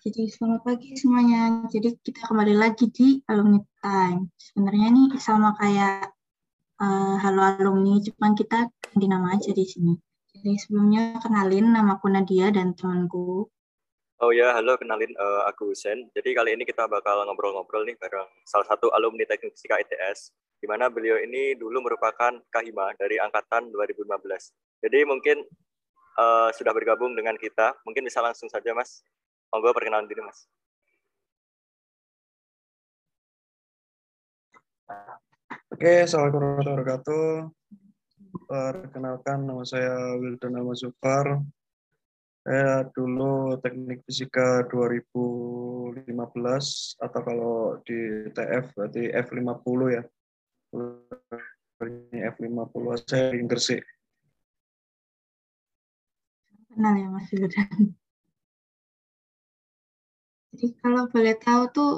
Jadi selamat pagi semuanya. Jadi kita kembali lagi di Alumni Time. Sebenarnya ini sama kayak uh, Halo Alumni, cuman kita ganti nama aja di sini. Jadi sebelumnya kenalin nama aku Nadia dan temanku. Oh ya, halo kenalin uh, aku Husen. Jadi kali ini kita bakal ngobrol-ngobrol nih bareng salah satu alumni Teknik Fisika ITS, di mana beliau ini dulu merupakan Kahima dari angkatan 2015. Jadi mungkin uh, sudah bergabung dengan kita. Mungkin bisa langsung saja Mas Monggo perkenalan diri, Mas. Oke, Assalamualaikum warahmatullahi wabarakatuh. Perkenalkan, nama saya Wildan Ahmad Zufar. Saya dulu teknik fisika 2015, atau kalau di TF berarti F50 ya. F50, saya di Gresik. Kenal ya Mas Wildan. Jadi kalau boleh tahu tuh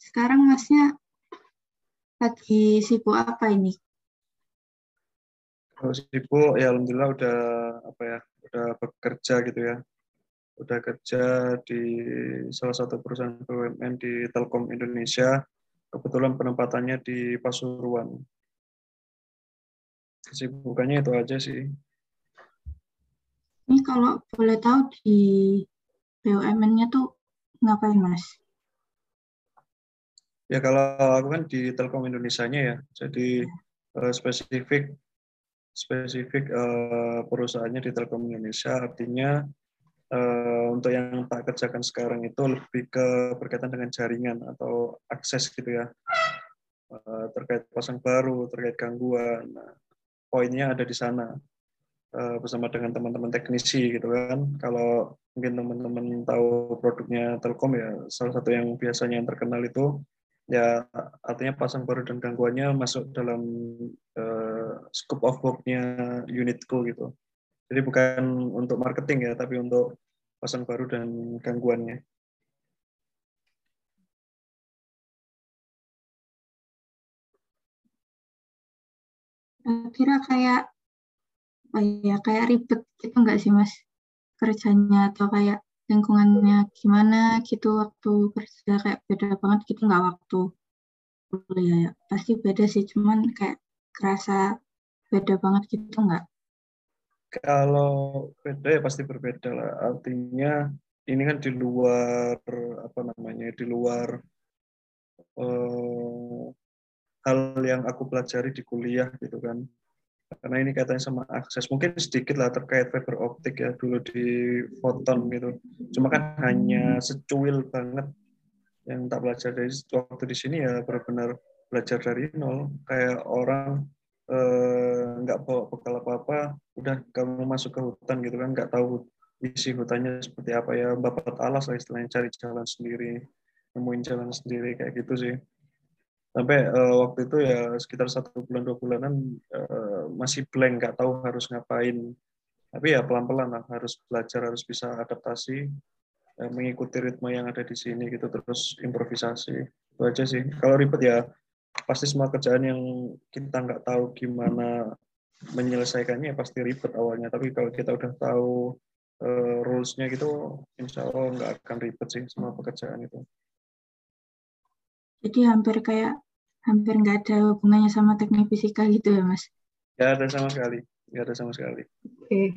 sekarang masnya lagi sibuk apa ini? Kalau sibuk ya alhamdulillah udah apa ya udah bekerja gitu ya. Udah kerja di salah satu perusahaan BUMN di Telkom Indonesia. Kebetulan penempatannya di Pasuruan. Kesibukannya itu aja sih. Ini kalau boleh tahu di BUMN-nya tuh ngapain mas? Ya kalau aku kan di Telkom Indonesia-nya ya, jadi uh, spesifik spesifik uh, perusahaannya di Telkom Indonesia, artinya uh, untuk yang tak kerjakan sekarang itu lebih ke berkaitan dengan jaringan atau akses gitu ya, uh, terkait pasang baru, terkait gangguan. Nah, poinnya ada di sana bersama dengan teman-teman teknisi gitu kan. Kalau mungkin teman-teman tahu produknya Telkom ya salah satu yang biasanya yang terkenal itu ya artinya pasang baru dan gangguannya masuk dalam uh, scope of work-nya unitku gitu. Jadi bukan untuk marketing ya, tapi untuk pasang baru dan gangguannya. Kira kayak oh ya kayak ribet gitu nggak sih mas? kerjanya atau kayak lingkungannya gimana gitu waktu kerja kayak beda banget gitu nggak waktu kuliah ya? Pasti beda sih cuman kayak kerasa beda banget gitu nggak? Kalau beda ya pasti berbeda lah. Artinya ini kan di luar apa namanya di luar eh, hal yang aku pelajari di kuliah gitu kan karena ini katanya sama akses. Mungkin sedikit lah terkait fiber optik ya dulu di foton gitu. Cuma kan hanya secuil banget yang tak belajar. Dari waktu di sini ya benar-benar belajar dari nol. Kayak orang eh, nggak eh, bawa bekal apa-apa udah kamu masuk ke hutan gitu kan nggak tahu isi hutannya seperti apa ya. Bapak alas lah istilahnya cari jalan sendiri nemuin jalan sendiri kayak gitu sih sampai uh, waktu itu ya sekitar satu bulan dua bulanan uh, masih blank nggak tahu harus ngapain. Tapi ya pelan pelan lah harus belajar harus bisa adaptasi uh, mengikuti ritme yang ada di sini gitu terus improvisasi. Itu aja sih. Kalau ribet ya pasti semua kerjaan yang kita nggak tahu gimana menyelesaikannya ya pasti ribet awalnya. Tapi kalau kita udah tahu uh, rules-nya gitu insya Allah nggak akan ribet sih semua pekerjaan itu jadi hampir kayak hampir nggak ada hubungannya sama teknik fisika gitu ya mas? Nggak ada sama sekali, nggak ada sama sekali. Oke. Okay.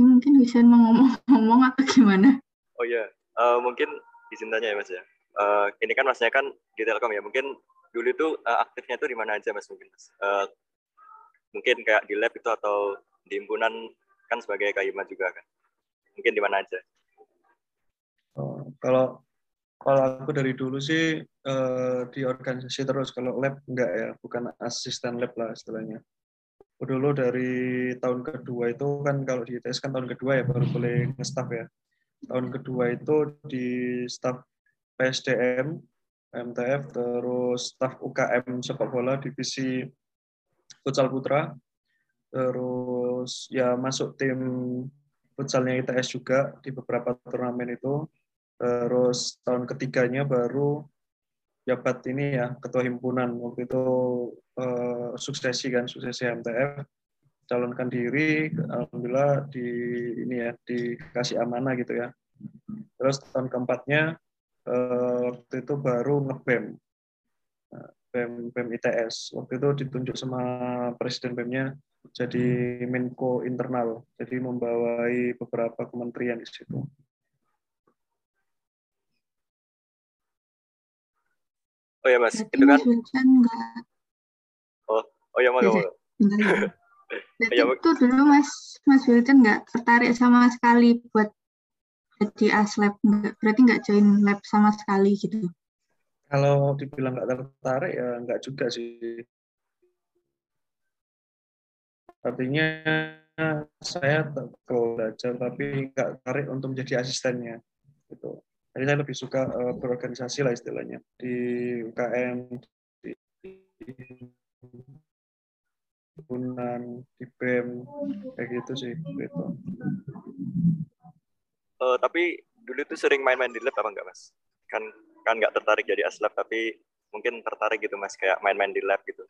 Mungkin bisa ngomong-ngomong atau gimana? Oh iya, uh, mungkin izin tanya ya mas ya. Uh, ini kan masnya kan di Telkom ya, mungkin dulu itu uh, aktifnya itu di mana aja mas mungkin mas? Uh, mungkin kayak di lab itu atau di himpunan kan sebagai kayuma juga kan? Mungkin di mana aja? Kalau kalau aku dari dulu sih uh, di organisasi terus. Kalau lab enggak ya bukan asisten lab lah istilahnya. Dulu dari tahun kedua itu kan kalau di ITS kan tahun kedua ya baru boleh nge-staff ya. Tahun kedua itu di staff PSDM MTF terus staff UKM sepak bola divisi futsal putra. Terus ya masuk tim futsalnya ITS juga di beberapa turnamen itu Terus tahun ketiganya baru jabat ini ya ketua himpunan. Waktu itu uh, suksesi kan suksesi MTF calonkan diri alhamdulillah di ini ya dikasih amanah gitu ya. Terus tahun keempatnya eh, waktu itu baru ngebem. Nah, BEM, BEM ITS waktu itu ditunjuk sama presiden BEM-nya jadi Menko Internal. Jadi membawai beberapa kementerian di situ Oh ya mas, Berarti itu kan. Mas Oh, oh ya mas. Iya, Bentar. Berarti Ya, itu dulu Mas Mas Wilson nggak tertarik sama sekali buat jadi aslab, nggak, berarti nggak join lab sama sekali gitu. Kalau dibilang nggak tertarik ya nggak juga sih. Artinya saya kalau belajar tapi nggak tertarik untuk menjadi asistennya. Gitu. Jadi saya lebih suka eh, berorganisasi lah istilahnya di UKM, di himpunan, di BEM, kayak gitu sih. Gitu. Eh, tapi dulu tuh sering main-main di lab apa enggak mas? Kan kan nggak tertarik jadi aslab tapi mungkin tertarik gitu mas kayak main-main di lab gitu.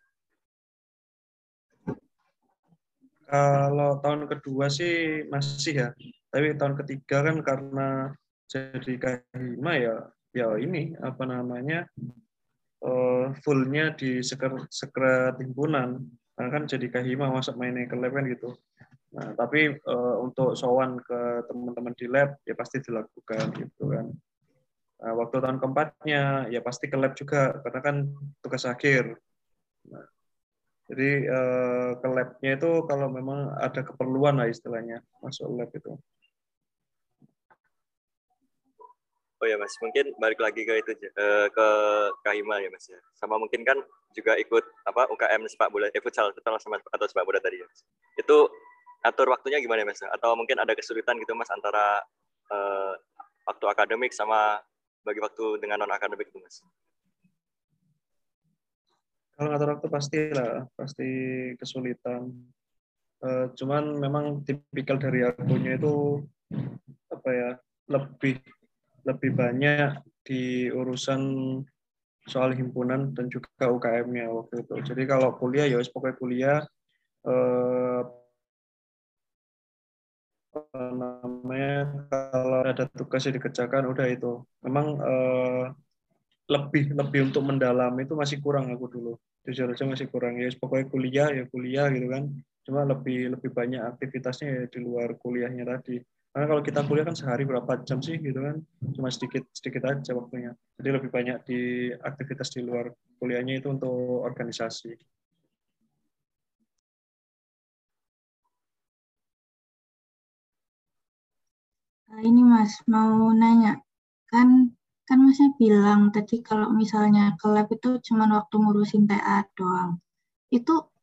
Kalau tahun kedua sih masih ya, tapi tahun ketiga kan karena jadi kahima ya, ya ini apa namanya eh, fullnya di sekret, sekret himpunan, karena kan jadi kahima masuk mainnya ke lab kan gitu. Nah, tapi eh, untuk sowan ke teman-teman di lab ya pasti dilakukan gitu kan. Nah, waktu tahun keempatnya ya pasti ke lab juga karena kan tugas akhir. Nah, jadi eh, ke labnya itu kalau memang ada keperluan lah istilahnya masuk lab itu. Oh ya mas, mungkin balik lagi ke itu eh, ke Kahima ya mas ya. Sama mungkin kan juga ikut apa UKM sepak bola, eh futsal futsal sama atau sepak bola tadi ya. Mas. Itu atur waktunya gimana mas? Atau mungkin ada kesulitan gitu mas antara eh, waktu akademik sama bagi waktu dengan non akademik itu mas? Kalau ngatur waktu pasti lah, pasti kesulitan. Eh, cuman memang tipikal dari akunya itu apa ya lebih lebih banyak di urusan soal himpunan dan juga UKM-nya waktu itu. Jadi kalau kuliah ya pokoknya kuliah eh, namanya kalau ada tugas yang dikerjakan udah itu. Memang eh, lebih lebih untuk mendalam itu masih kurang aku dulu. Jujur aja masih kurang ya pokoknya kuliah ya kuliah gitu kan. Cuma lebih lebih banyak aktivitasnya ya di luar kuliahnya tadi. Karena kalau kita kuliah kan sehari berapa jam sih gitu kan, cuma sedikit sedikit aja waktunya. Jadi lebih banyak di aktivitas di luar kuliahnya itu untuk organisasi. Nah, ini Mas mau nanya, kan kan Masnya bilang tadi kalau misalnya ke lab itu cuma waktu ngurusin TA doang. Itu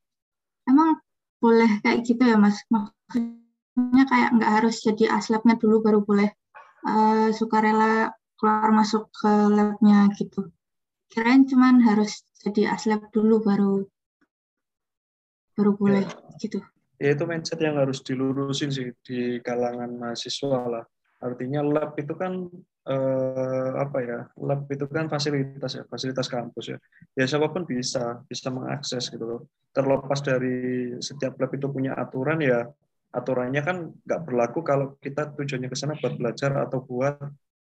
emang boleh kayak gitu ya Mas? Maksudnya kayak nggak harus jadi aslabnya dulu baru boleh uh, sukarela keluar masuk ke labnya gitu. Kirain cuman harus jadi aslab dulu baru baru boleh gitu. Ya itu mindset yang harus dilurusin sih di kalangan mahasiswa lah. Artinya lab itu kan eh, apa ya? Lab itu kan fasilitas ya, fasilitas kampus ya. Ya siapa pun bisa bisa mengakses gitu loh. Terlepas dari setiap lab itu punya aturan ya, aturannya kan nggak berlaku kalau kita tujuannya ke sana buat belajar atau buat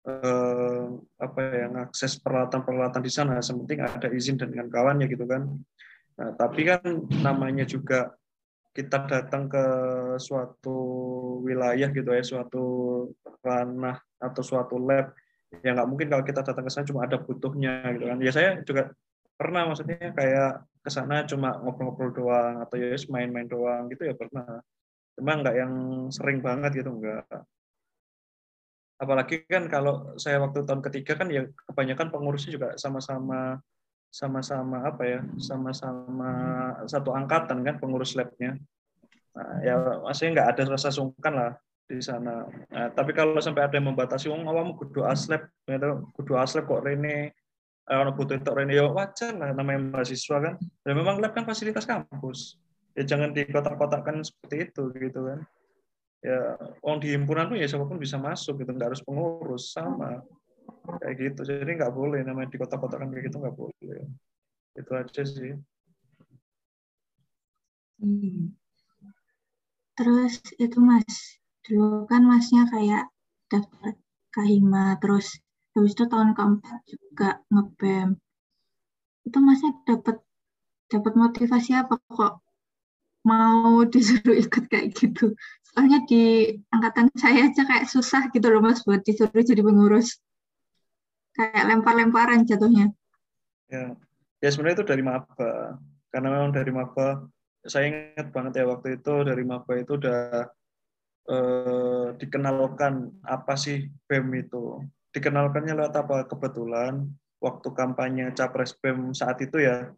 eh, apa ya ngakses peralatan-peralatan di sana. Sementing ada izin dan dengan kawannya gitu kan. Nah, tapi kan namanya juga kita datang ke suatu wilayah gitu ya, suatu ranah atau suatu lab, ya nggak mungkin kalau kita datang ke sana cuma ada butuhnya gitu kan. Ya saya juga pernah maksudnya kayak ke sana cuma ngobrol-ngobrol doang atau ya main-main doang gitu ya pernah. Cuma nggak yang sering banget gitu nggak. Apalagi kan kalau saya waktu tahun ketiga kan ya kebanyakan pengurusnya juga sama-sama sama-sama apa ya sama-sama satu angkatan kan pengurus labnya. Nah, ya masih nggak ada rasa sungkan lah di sana. Nah, tapi kalau sampai ada yang membatasi wong awamu kudu aslab kudu aslab kok rene orang butuh itu rene. Ya wajar lah namanya mahasiswa kan. Dan memang lab kan fasilitas kampus ya jangan dikotak-kotakkan seperti itu gitu kan. Ya orang di himpunan pun ya siapa pun bisa masuk gitu nggak harus pengurus sama. Kayak gitu jadi nggak boleh namanya di kota-kota kan kayak gitu nggak boleh. Itu aja sih. Hmm. terus itu mas dulu kan masnya kayak daftar kahima terus habis itu tahun keempat juga ngebem. Itu masnya dapat dapat motivasi apa kok mau disuruh ikut kayak gitu soalnya di angkatan saya aja kayak susah gitu loh mas buat disuruh jadi pengurus kayak lempar-lemparan jatuhnya ya ya sebenarnya itu dari maba karena memang dari maba saya ingat banget ya waktu itu dari maba itu udah eh, dikenalkan apa sih BEM itu. Dikenalkannya lewat apa? Kebetulan waktu kampanye Capres BEM saat itu ya,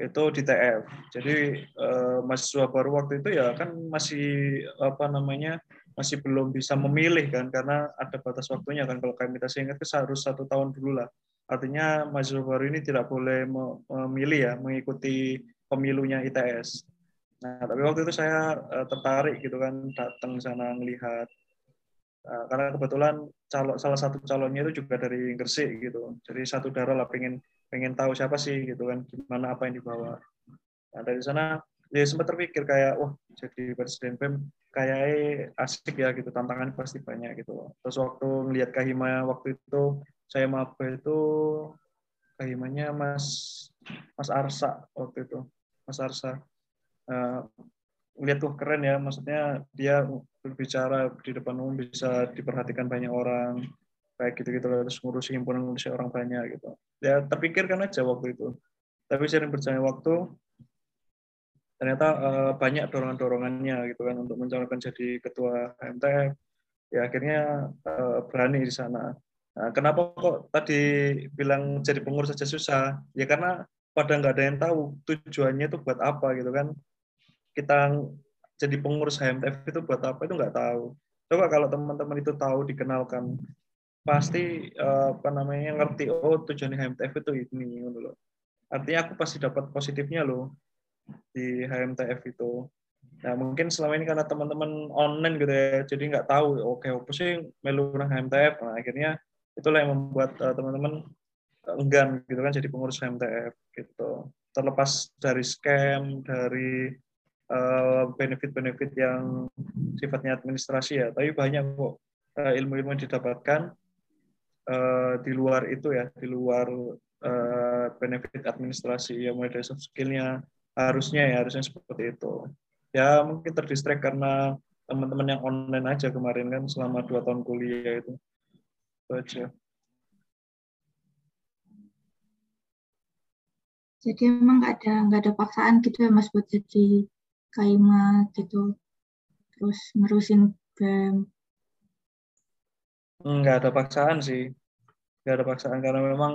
itu di TF. Jadi eh, mahasiswa baru waktu itu ya kan masih apa namanya masih belum bisa memilih kan karena ada batas waktunya kan kalau kami saya ingat itu harus satu tahun dulu lah. Artinya mahasiswa baru ini tidak boleh memilih ya mengikuti pemilunya ITS. Nah, tapi waktu itu saya uh, tertarik gitu kan datang sana melihat uh, karena kebetulan calon salah satu calonnya itu juga dari Gresik gitu. Jadi satu darah lah pengen pengen tahu siapa sih gitu kan gimana apa yang dibawa. Nah, dari sana ya sempat terpikir kayak wah jadi presiden PEM kayak asik ya gitu tantangan pasti banyak gitu. Terus waktu ngelihat Kahima waktu itu saya maba itu Kahimanya Mas Mas Arsa waktu itu. Mas Arsa uh, lihat tuh keren ya maksudnya dia berbicara di depan umum bisa diperhatikan banyak orang kayak gitu-gitu terus ngurusi himpunan ngurusi orang banyak gitu. Ya terpikirkan aja waktu itu. Tapi sering berjalan waktu ternyata uh, banyak dorongan-dorongannya gitu kan untuk mencalonkan jadi ketua MTF ya akhirnya uh, berani di sana. Nah, kenapa kok tadi bilang jadi pengurus saja susah? Ya karena pada nggak ada yang tahu tujuannya itu buat apa gitu kan. Kita jadi pengurus HMTF itu buat apa itu nggak tahu. Coba kalau teman-teman itu tahu dikenalkan, pasti eh, apa namanya ngerti oh tujuan HMTF itu ini loh. Artinya aku pasti dapat positifnya loh di HMTF itu. Nah mungkin selama ini karena teman-teman online gitu ya, jadi nggak tahu oke okay, apa sih melu HMTF. Nah, akhirnya itulah yang membuat uh, teman-teman enggan gitu kan jadi pengurus HMTF gitu. Terlepas dari scam, dari Eh, benefit-benefit yang sifatnya administrasi ya, tapi banyak kok uh, ilmu-ilmu didapatkan uh, di luar itu ya, di luar uh, benefit administrasi ya mulai dari soft skill-nya harusnya ya harusnya seperti itu. Ya mungkin terdistract karena teman-teman yang online aja kemarin kan selama dua tahun kuliah itu. Itu aja. Jadi emang nggak ada nggak ada paksaan gitu ya mas buat jadi Kaima gitu terus nerusin nggak ada paksaan sih. Nggak ada paksaan karena memang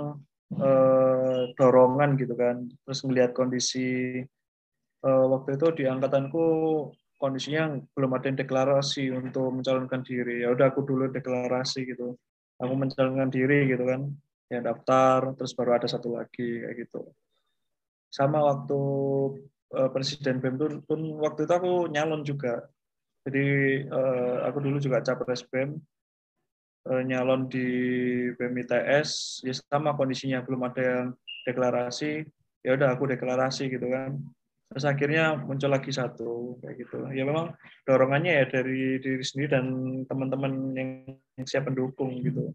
eh, dorongan gitu kan. Terus melihat kondisi eh, waktu itu di angkatanku kondisinya belum ada yang deklarasi untuk mencalonkan diri. Ya udah aku dulu deklarasi gitu. Aku mencalonkan diri gitu kan. Ya daftar terus baru ada satu lagi kayak gitu. Sama waktu uh, presiden BEM pun, waktu itu aku nyalon juga. Jadi uh, aku dulu juga capres BEM, nyalon di BEM ITS, ya sama kondisinya belum ada yang deklarasi, ya udah aku deklarasi gitu kan. Terus akhirnya muncul lagi satu kayak gitu. Ya memang dorongannya ya dari diri sendiri dan teman-teman yang, siap mendukung gitu.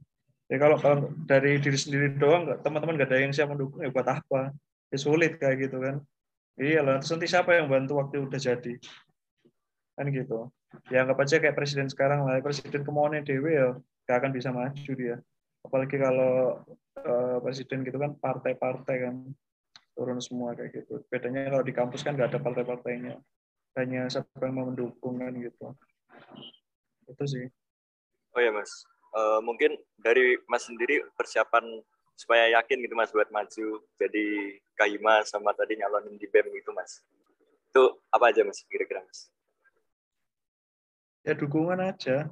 Ya kalau, kalau dari diri sendiri doang, teman-teman nggak ada yang siap mendukung ya buat apa? Ya sulit kayak gitu kan. Iya lah, terus nanti siapa yang bantu waktu udah jadi? Kan gitu. Ya anggap aja kayak presiden sekarang lah, presiden kemauannya dewe ya gak akan bisa maju dia. Apalagi kalau uh, presiden gitu kan partai-partai kan turun semua kayak gitu. Bedanya kalau di kampus kan gak ada partai-partainya. Hanya siapa yang mau mendukung kan gitu. Itu sih. Oh ya mas, uh, mungkin dari mas sendiri persiapan supaya yakin gitu mas buat maju jadi Kahima sama tadi nyalonin di BEM gitu mas itu apa aja mas kira-kira mas ya dukungan aja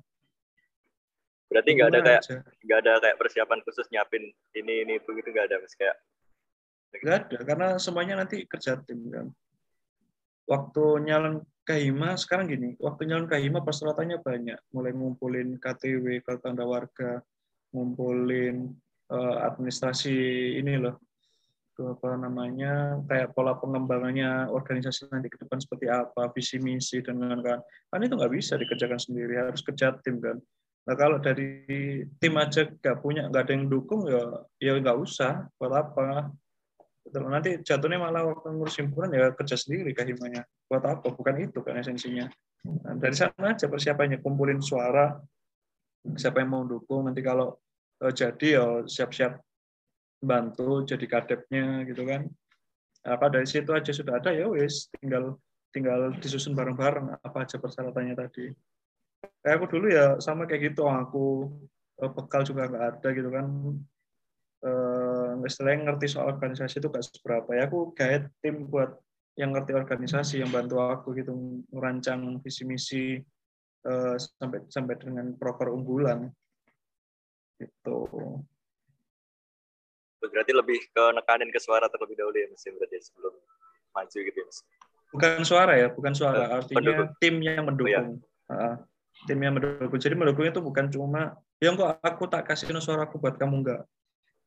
berarti nggak ada kayak nggak ada kayak persiapan khusus nyiapin ini ini itu gitu nggak ada mas. Kayak nggak ada karena semuanya nanti kerja tim kan. Waktu nyalon Kahima sekarang gini waktu nyalon Kahima persyaratannya banyak. Mulai ngumpulin KTW kartu tanda warga ngumpulin uh, administrasi ini loh itu apa namanya kayak pola pengembangannya organisasi nanti ke depan seperti apa visi misi dengan kan. Kan itu nggak bisa dikerjakan sendiri harus kerja tim kan nah kalau dari tim aja nggak punya nggak ada yang dukung ya ya nggak usah buat apa. Nanti jatuhnya malah waktu ngurus himpunan ya kerja sendiri kahimanya buat apa? Bukan itu kan esensinya. Nah, dari sana aja persiapannya kumpulin suara siapa yang mau dukung. Nanti kalau uh, jadi ya siap-siap bantu jadi kadepnya gitu kan. Apa dari situ aja sudah ada ya wis tinggal tinggal disusun bareng-bareng apa aja persyaratannya tadi kayak aku dulu ya sama kayak gitu aku eh, bekal juga nggak ada gitu kan. Eh, istilahnya ngerti soal organisasi itu gak seberapa. Ya aku guide tim buat yang ngerti organisasi yang bantu aku gitu merancang visi misi eh, sampai sampai dengan proker unggulan. Gitu. Berarti lebih ke nekanin ke suara terlebih dahulu ya mas berarti ya, sebelum maju gitu ya mas? Bukan suara ya bukan suara. Eh, artinya pendukung. tim yang mendukung. Oh, Ah, tim yang mendukung jadi mendukung itu bukan cuma ya kok aku tak kasih suaraku buat kamu enggak.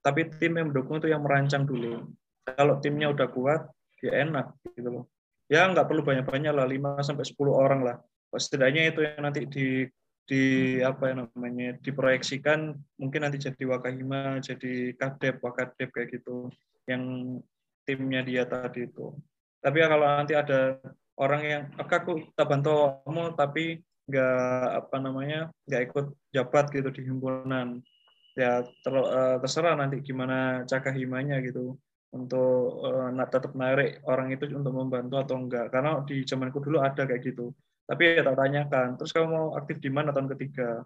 Tapi tim yang mendukung itu yang merancang dulu. Kalau timnya udah kuat ya enak gitu loh. Ya nggak perlu banyak-banyak lah 5 sampai 10 orang lah. Setidaknya itu yang nanti di di apa ya namanya diproyeksikan mungkin nanti jadi wakahima jadi kadep wakadep kayak gitu yang timnya dia tadi itu. Tapi ya kalau nanti ada orang yang aku tak bantu kamu tapi nggak apa namanya nggak ikut jabat gitu di himpunan. Ya ter- eh, terserah nanti gimana cakahimanya gitu untuk nak tetap narik orang itu untuk membantu atau enggak karena di zamanku dulu ada kayak gitu. Tapi ya tak tanyakan. Terus kamu mau aktif di mana tahun ketiga?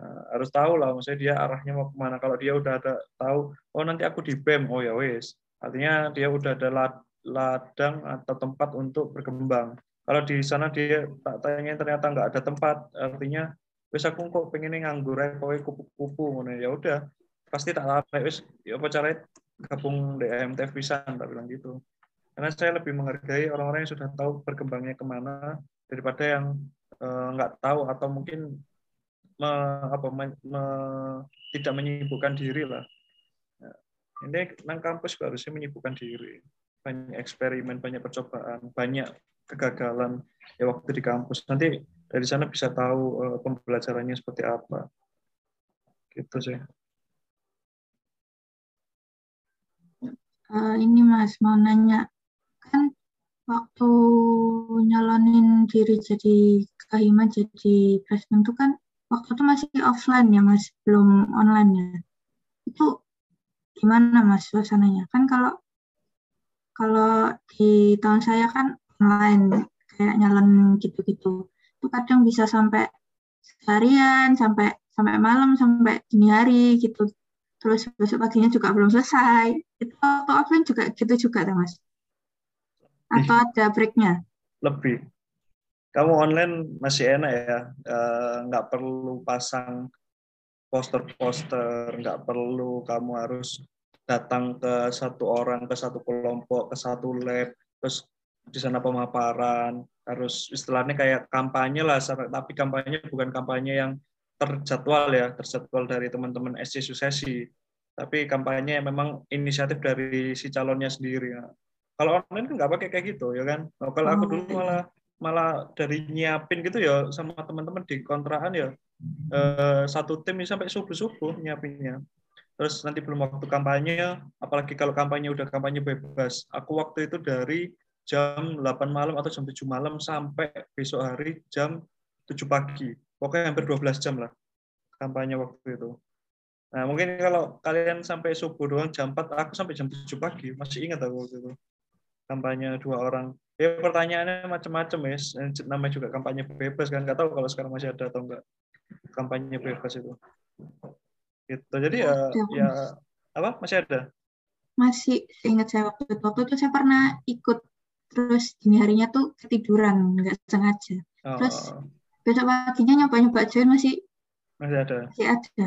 Nah, harus tahu lah. Maksudnya dia arahnya mau ke mana. Kalau dia udah ada tahu oh nanti aku di BEM. Oh ya wes artinya dia udah ada lad- ladang atau tempat untuk berkembang kalau di sana dia tak tanya ternyata nggak ada tempat artinya wes aku kok pengen nganggur kowe kupu-kupu ngono. Ya udah pasti tak tarik wes ya apa caranya? Gabung di pisan tak bilang gitu. Karena saya lebih menghargai orang-orang yang sudah tahu berkembangnya ke mana daripada yang eh, nggak tahu atau mungkin me- apa, me- me- tidak menyibukkan diri lah. Ini nang kampus harusnya menyibukkan diri. Banyak eksperimen banyak percobaan banyak kegagalan ya waktu di kampus. Nanti dari sana bisa tahu eh, pembelajarannya seperti apa. Gitu sih. Eh, ini Mas mau nanya kan waktu nyalonin diri jadi kahima jadi presiden itu kan waktu itu masih offline ya Mas? Belum online ya? Itu gimana Mas suasananya? Kan kalau kalau di tahun saya kan online kayak nyalon gitu-gitu. Itu kadang bisa sampai seharian sampai sampai malam sampai dini hari gitu. Terus besok paginya juga belum selesai. Itu waktu offline juga gitu juga kan mas. Atau ada breaknya? Lebih. Kamu online masih enak ya. Eh, nggak perlu pasang poster-poster nggak perlu kamu harus datang ke satu orang ke satu kelompok ke satu lab terus di sana pemaparan harus istilahnya kayak kampanye lah tapi kampanye bukan kampanye yang terjadwal ya terjadwal dari teman-teman SC Suksesi. Tapi kampanye yang memang inisiatif dari si calonnya sendiri. Ya. kalau online kan nggak pakai kayak gitu ya kan? Nah, kalau aku dulu malah malah dari nyiapin gitu ya sama teman-teman di kontrakan ya eh, satu tim sampai subuh subuh nyiapinnya. Terus nanti belum waktu kampanye apalagi kalau kampanye udah kampanye bebas. Aku waktu itu dari jam 8 malam atau jam 7 malam sampai besok hari jam 7 pagi. Pokoknya hampir 12 jam lah kampanye waktu itu. Nah mungkin kalau kalian sampai subuh doang jam 4 aku sampai jam 7 pagi. Masih ingat aku waktu itu kampanye dua orang. Ya pertanyaannya macam-macam ya namanya juga kampanye bebas kan? Nggak tahu kalau sekarang masih ada atau enggak kampanye bebas itu. Gitu. Jadi ya ya apa? Masih ada? Masih ingat saya waktu itu. Waktu itu saya pernah ikut terus dini harinya tuh ketiduran nggak sengaja. Oh, Terus- besok paginya nyoba-nyoba join masih masih ada? masih ada.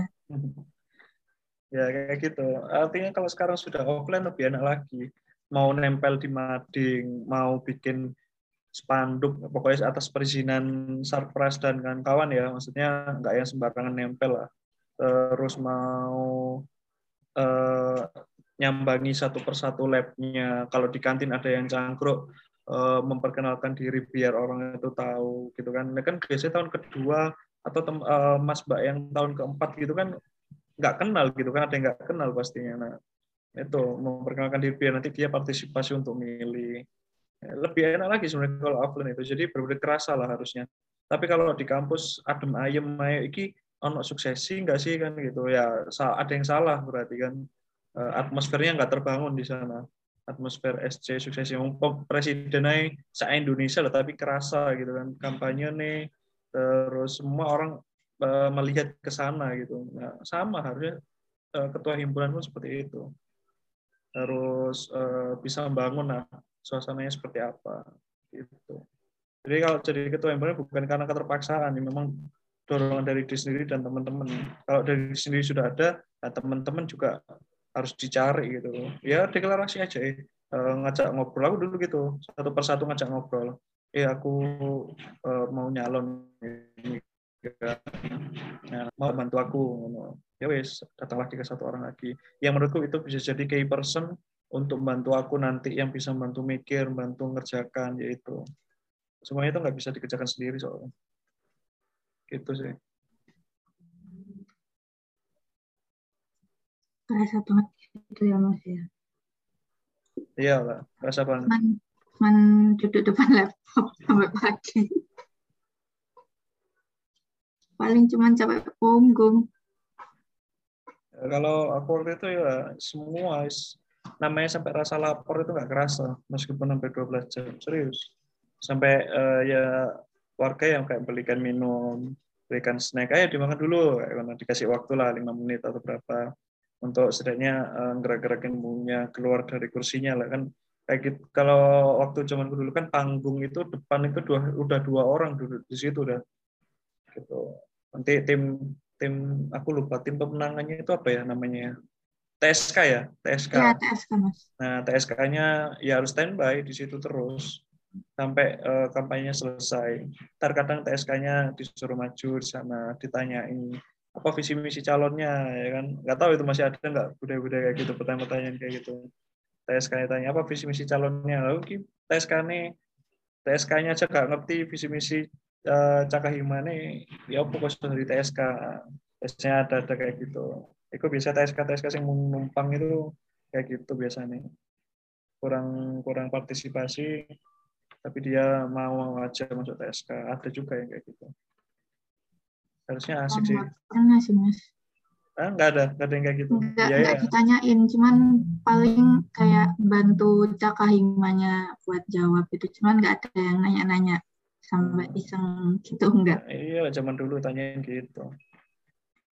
Ya kayak gitu. Artinya kalau sekarang sudah offline lebih enak lagi. Mau nempel di mading mau bikin spanduk pokoknya atas perizinan sarpras dan kawan-kawan ya. Maksudnya nggak yang sembarangan nempel lah. Terus mau eh, nyambangi satu persatu labnya. Kalau di kantin ada yang cangkruk, uh, memperkenalkan diri biar orang itu tahu gitu kan. Nah, kan biasanya tahun kedua atau tem, uh, Mas Mbak yang tahun keempat gitu kan nggak kenal gitu kan ada yang nggak kenal pastinya. Nah itu memperkenalkan diri biar nanti dia partisipasi untuk milih. Lebih enak lagi sebenarnya kalau offline itu. Jadi berbeda kerasa lah harusnya. Tapi kalau di kampus adem ayem ayo iki ono suksesi enggak sih kan gitu ya ada yang salah berarti kan eh, atmosfernya nggak terbangun di sana. Atmosfer SC suksesi presiden se Indonesia loh tapi kerasa gitu kan. Kampanye nih terus semua orang uh, melihat ke sana gitu. Nah, sama harusnya uh, ketua himpunan pun seperti itu. Terus bisa membangun nah suasananya seperti apa gitu. Jadi kalau jadi ketua himpunan bukan karena keterpaksaan ini memang dorongan dari diri sendiri dan teman-teman. Kalau dari diri sendiri sudah ada nah teman-teman juga harus dicari gitu. Ya deklarasi aja eh. ngajak ngobrol. Aku dulu gitu satu persatu ngajak ngobrol. Eh aku uh, mau nyalon ini nah, mau bantu aku ya wes datang lagi ke satu orang lagi. Yang menurutku itu bisa jadi key person untuk membantu aku nanti yang bisa membantu mikir membantu ngerjakan yaitu. Semuanya itu nggak bisa dikerjakan sendiri soalnya. Gitu sih Kerasa banget itu ya Mas ya. Iya lah, kerasa banget. Man, man duduk depan laptop sampai pagi. Paling cuma capek punggung. Ya, kalau aku waktu itu ya semua namanya sampai rasa lapar itu nggak kerasa meskipun sampai 12 jam serius sampai uh, ya warga yang kayak belikan minum berikan snack ayo dimakan dulu karena dikasih waktu lah lima menit atau berapa untuk setidaknya uh, gerak-gerakin bumbunya keluar dari kursinya lah kan kayak gitu. Kalau waktu zaman dulu kan panggung itu depan itu dua, udah dua orang duduk di situ udah gitu. Nanti tim tim aku lupa tim pemenangannya itu apa ya namanya TSK ya TSK. Ya, TSK mas. Nah TSK-nya ya harus standby di situ terus sampai uh, kampanyenya selesai. Terkadang TSK-nya disuruh maju di sana, ditanyain apa visi misi calonnya ya kan? Nggak tahu itu masih ada nggak budaya-budaya kayak gitu pertanyaan-pertanyaan kayak gitu. TSK tanya apa visi misi calonnya? Lalu TSK nih TSK-nya aja nggak ngerti visi misi uh, Cakahima nih ya pokoknya dari TSK TSK-nya ada ada kayak gitu. Itu bisa TSK TSK yang numpang itu kayak gitu biasanya. Kurang kurang partisipasi tapi dia mau aja masuk TSK ada juga yang kayak gitu harusnya asik sih. Pernah sih mas. Ah nggak ada nggak ada yang kayak gitu. Nggak ya, ya. ditanyain cuman paling kayak bantu cakahimanya buat jawab itu. Cuman nggak ada yang nanya-nanya sampai hmm. iseng gitu enggak nah, iya zaman dulu tanyain gitu.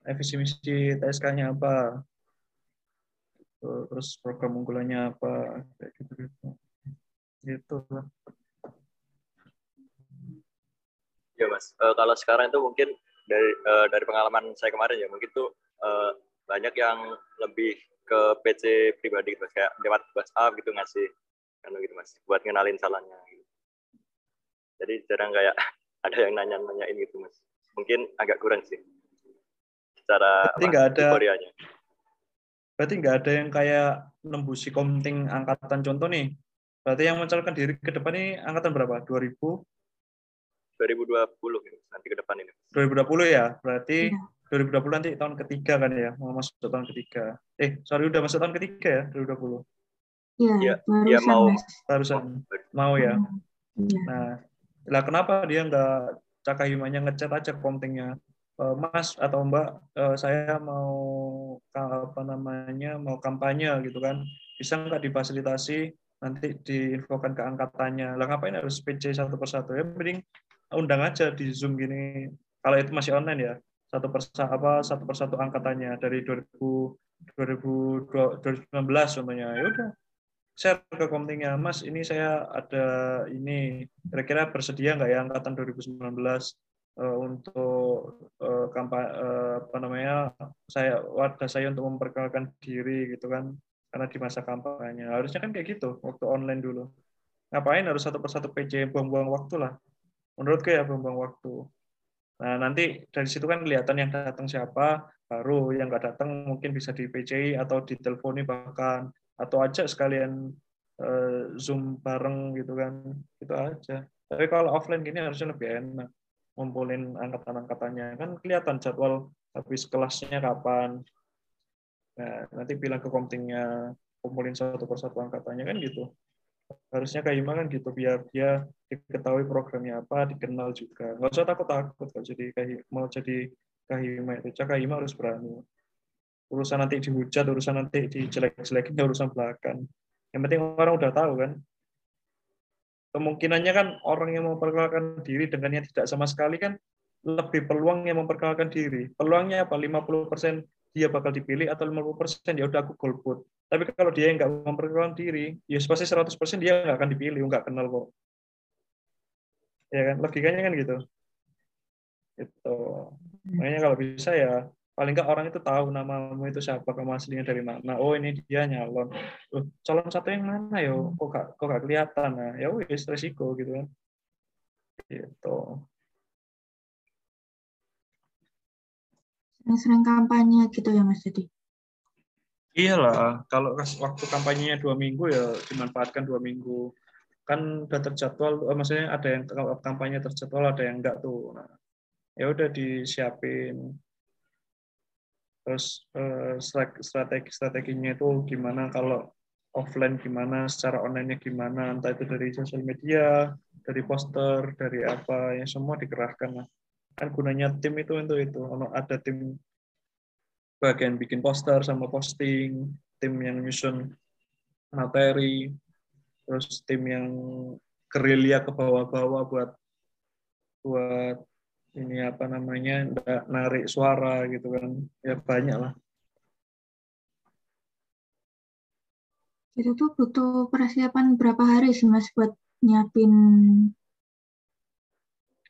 Visi misi TSK-nya apa? Terus program unggulannya apa? Kayak gitu gitu. Gitu lah ya mas. Uh, kalau sekarang itu mungkin dari uh, dari pengalaman saya kemarin ya mungkin tuh uh, banyak yang lebih ke PC pribadi gitu kayak lewat WhatsApp gitu ngasih kan gitu mas. Buat ngenalin salahnya gitu. jadi jarang kayak ada yang nanya nanyain gitu mas. Mungkin agak kurang sih. Secara berarti nggak ada Koreanya. berarti nggak ada yang kayak nembusi komting angkatan contoh nih? Berarti yang mencalonkan diri ke depan ini angkatan berapa? 2000 2020 gitu, nanti ke depan ini. 2020 ya, berarti ya. 2020 nanti tahun ketiga kan ya, mau masuk tahun ketiga. Eh, sorry udah masuk tahun ketiga ya, 2020. Iya, ya, ya mau barusan mau ya. Ya. Nah, lah kenapa dia nggak cakahimanya ngecat aja kontingnya, e, Mas atau Mbak, e, saya mau apa namanya mau kampanye gitu kan, bisa nggak difasilitasi nanti diinfokan ke angkatannya. Lah ngapain harus PC satu persatu ya? Mending undang aja di Zoom gini. Kalau itu masih online ya, satu persatu apa satu persatu angkatannya dari 2000 2019 contohnya. Ya udah share ke komtingnya, Mas, ini saya ada ini kira-kira bersedia nggak ya angkatan 2019 uh, eh, untuk uh, kampanye uh, apa namanya saya wadah saya untuk memperkenalkan diri gitu kan karena di masa kampanye harusnya kan kayak gitu waktu online dulu ngapain harus satu persatu PC buang-buang waktu lah menurutku ya buang-buang waktu. Nah, nanti dari situ kan kelihatan yang datang siapa, baru yang nggak datang mungkin bisa di PCI atau diteleponi bahkan. Atau aja sekalian uh, zoom bareng gitu kan. Itu aja. Tapi kalau offline gini harusnya lebih enak ngumpulin angkatan-angkatannya. Kan kelihatan jadwal habis kelasnya kapan. Nah nanti bilang ke komtingnya kumpulin satu persatu angkatannya kan gitu harusnya kayak gimana kan gitu biar dia diketahui programnya apa dikenal juga. Nggak usah takut takut kalau jadi kayak mau jadi kahima itu cak kahima harus berani. Urusan nanti dihujat urusan nanti dijelek-jelekin ya urusan belakang. Yang penting orang udah tahu kan? Kemungkinannya kan orang yang memperkenalkan diri dengan yang tidak sama sekali kan? Lebih peluang yang memperkenalkan diri. Peluangnya apa? 50% dia bakal dipilih atau 50% ya udah aku golput tapi kalau dia yang nggak memperkenalkan diri, ya pasti 100% dia nggak akan dipilih, nggak kenal kok. Ya kan, logikanya kan gitu. Itu. Makanya kalau bisa ya paling nggak orang itu tahu namamu itu siapa, kamu aslinya dari mana. Oh ini dia nyalon. Loh, calon satu yang mana yo? Kok gak, kok gak kelihatan? Nah, ya wis resiko gitu kan. Gitu. Sering-sering kampanye gitu ya Mas Jadi? Iyalah, kalau waktu kampanyenya dua minggu ya dimanfaatkan dua minggu. Kan udah terjadwal, oh, maksudnya ada yang kampanye terjadwal, ada yang enggak tuh. Nah, ya udah disiapin. Terus eh, strategi strateginya itu gimana kalau offline gimana, secara online-nya gimana, entah itu dari sosial media, dari poster, dari apa, yang semua dikerahkan lah. Kan gunanya tim itu untuk itu. Ada tim bagian bikin poster sama posting, tim yang nyusun materi, terus tim yang gerilya ke bawah-bawah buat buat ini apa namanya narik suara gitu kan. Ya banyak lah. Itu tuh butuh persiapan berapa hari sih mas buat nyiapin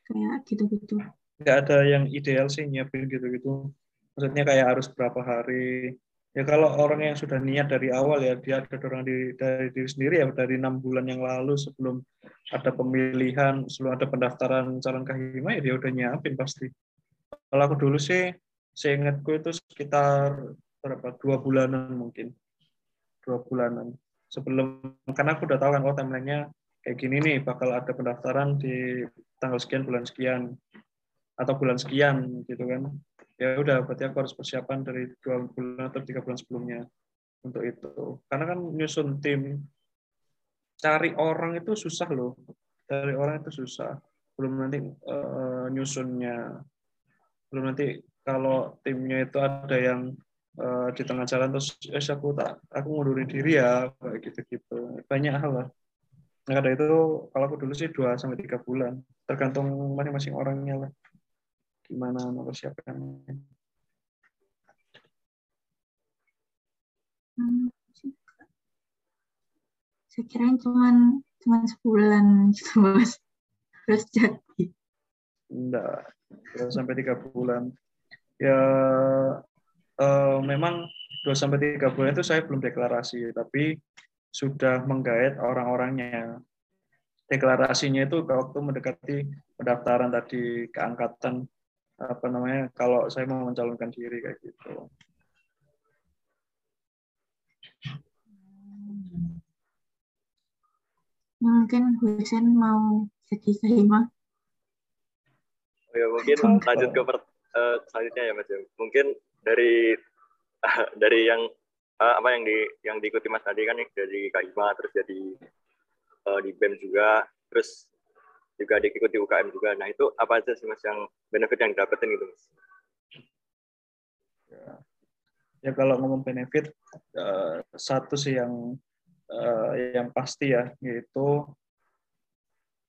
kayak gitu-gitu? Nggak ada yang ideal sih nyiapin gitu-gitu maksudnya kayak harus berapa hari? Ya kalau orang yang sudah niat dari awal ya dia ada dorong di, dari diri sendiri ya dari enam bulan yang lalu sebelum ada pemilihan sebelum ada pendaftaran calon kahima ya dia udah nyiapin pasti. Kalau aku dulu sih saya ingatku itu sekitar berapa? Dua bulanan mungkin. Dua bulanan. Sebelum karena aku udah tahu kan oh timelinenya kayak gini nih bakal ada pendaftaran di tanggal sekian bulan sekian atau bulan sekian gitu kan ya udah berarti aku harus persiapan dari dua bulan atau tiga bulan sebelumnya untuk itu. Karena kan nyusun tim cari orang itu susah loh. Cari orang itu susah. Belum nanti uh, nyusunnya. Belum nanti kalau timnya itu ada yang uh, di tengah jalan terus eh, aku tak aku ngundurin diri ya kayak gitu gitu banyak hal lah. Nah ada itu kalau aku dulu sih dua sampai tiga bulan. Tergantung masing-masing orangnya lah gimana mempersiapkannya? Hmm, saya kira cuma cuma sebulan gitu mas terus jadi. Enggak sampai tiga bulan. Ya uh, memang dua sampai tiga bulan itu saya belum deklarasi tapi sudah menggait orang-orangnya. Deklarasinya itu waktu mendekati pendaftaran tadi keangkatan apa namanya kalau saya mau mencalonkan diri kayak gitu. Mungkin Husen mau jadi kelima. Oh ya mungkin lanjut ke per, uh, selanjutnya ya Mas. Mungkin dari uh, dari yang uh, apa yang di yang diikuti Mas tadi kan dari Kaima terus jadi uh, di BEM juga terus juga diikuti UKM juga. Nah itu apa aja sih mas yang benefit yang didapetin gitu mas? Ya, ya kalau ngomong benefit uh, satu sih yang uh, yang pasti ya yaitu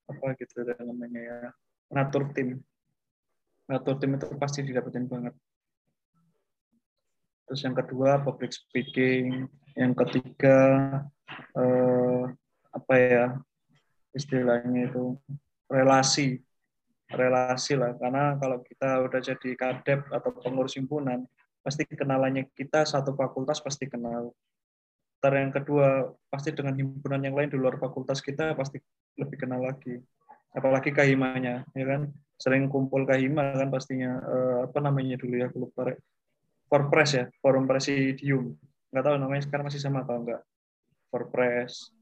apa gitu namanya ya ngatur tim ngatur tim itu pasti didapetin banget terus yang kedua public speaking yang ketiga uh, apa ya istilahnya itu relasi relasi lah. Karena kalau kita udah jadi kadep atau pengurus himpunan pasti kenalannya kita satu fakultas pasti kenal. Ntar yang kedua pasti dengan himpunan yang lain di luar fakultas kita pasti lebih kenal lagi. Apalagi kahimanya ya kan? Sering kumpul kahima kan pastinya uh, apa namanya dulu ya aku lupa Forpres ya forum presidium. Nggak tahu namanya sekarang masih sama atau enggak Forpres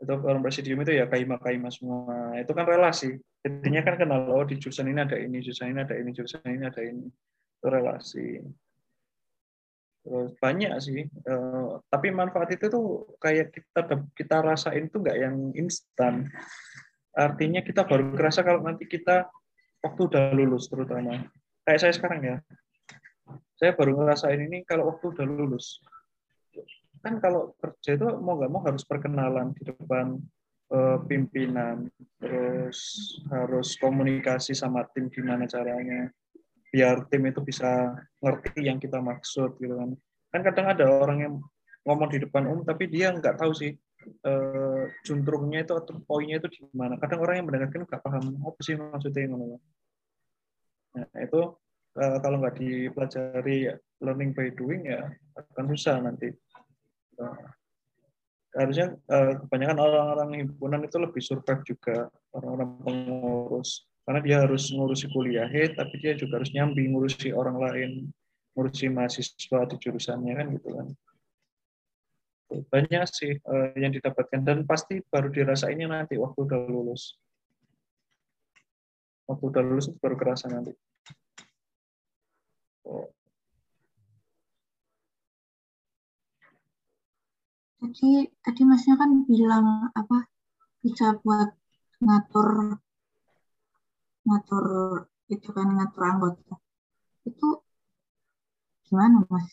itu forum presidium itu ya kahima kahima semua. Itu kan relasi. Jadinya kan kenal oh di jurusan ini ada ini jurusan ini ada ini jurusan ini ada ini. Itu relasi. Terus banyak sih uh, tapi manfaat itu tuh kayak kita kita rasain tuh nggak yang instan. Artinya kita baru kerasa kalau nanti kita waktu udah lulus terutama. Kayak saya sekarang ya. Saya baru ngerasain ini kalau waktu udah lulus kan kalau kerja itu mau nggak mau harus perkenalan di depan uh, pimpinan terus harus komunikasi sama tim gimana caranya biar tim itu bisa ngerti yang kita maksud gitu kan. Kan kadang ada orang yang ngomong di depan umum tapi dia nggak tahu sih uh, juntrungnya itu atau poinnya itu di mana. Kadang orang yang mendengarkan nggak paham apa sih maksudnya yang mana nah itu uh, kalau nggak dipelajari learning by doing ya akan susah nanti harusnya uh, kebanyakan orang-orang himpunan itu lebih survive juga orang-orang pengurus. Karena dia harus ngurusi kuliah tapi dia juga harus nyambi ngurusi orang lain ngurusi mahasiswa di jurusannya kan gitu kan. Banyak sih uh, yang didapatkan. Dan pasti baru dirasainnya nanti waktu udah lulus. Waktu udah lulus baru kerasa nanti. Oh. Tadi tadi masnya kan bilang apa bisa buat ngatur ngatur itu kan ngatur anggota itu gimana mas?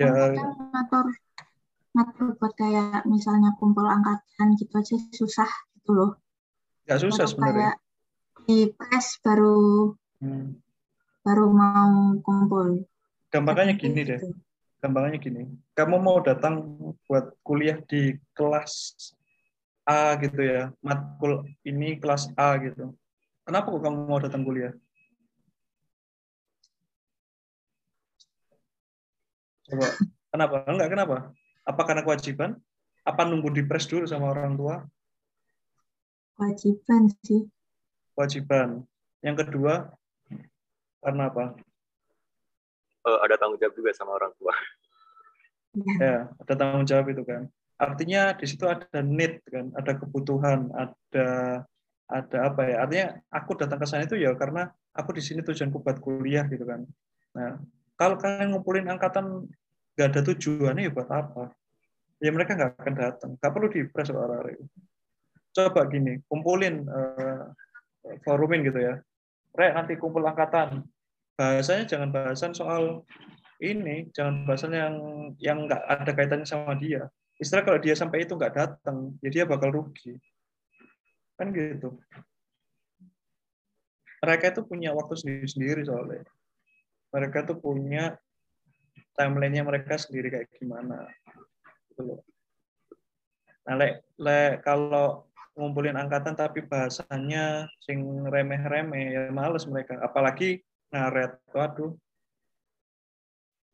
Ya. Kan ngatur ngatur buat kayak misalnya kumpul angkatan gitu aja susah gitu loh. Gak susah sebenarnya. di press baru hmm. baru mau kumpul. Gampangannya gini gitu. deh. Gampangannya gini. Kamu mau datang buat kuliah di kelas A gitu ya, matkul ini kelas A gitu Kenapa kok kamu mau datang kuliah? Coba, kenapa? Enggak, kenapa? Apa karena kewajiban? Apa nunggu di press dulu sama orang tua? Kewajiban sih. Kewajiban. Yang kedua, karena apa? Uh, ada tanggung jawab juga sama orang tua. Ya. ada tanggung jawab itu kan. Artinya di situ ada need kan, ada kebutuhan, ada ada apa ya artinya aku datang ke sana itu ya karena aku di sini tujuanku buat kuliah gitu kan nah kalau kalian ngumpulin angkatan nggak ada tujuannya ya buat apa ya mereka nggak akan datang nggak perlu di press orang coba gini kumpulin uh, forumin gitu ya Rek nanti kumpul angkatan bahasanya jangan bahasan soal ini jangan bahasan yang yang nggak ada kaitannya sama dia. Istilah kalau dia sampai itu nggak datang ya dia bakal rugi. Kan gitu. Mereka itu punya waktu sendiri-sendiri soalnya. Mereka tuh punya timelinenya mereka sendiri kayak gimana gitu loh. Nah le, le kalau ngumpulin angkatan tapi bahasanya sing remeh-remeh ya males mereka. Apalagi ngaret. Waduh.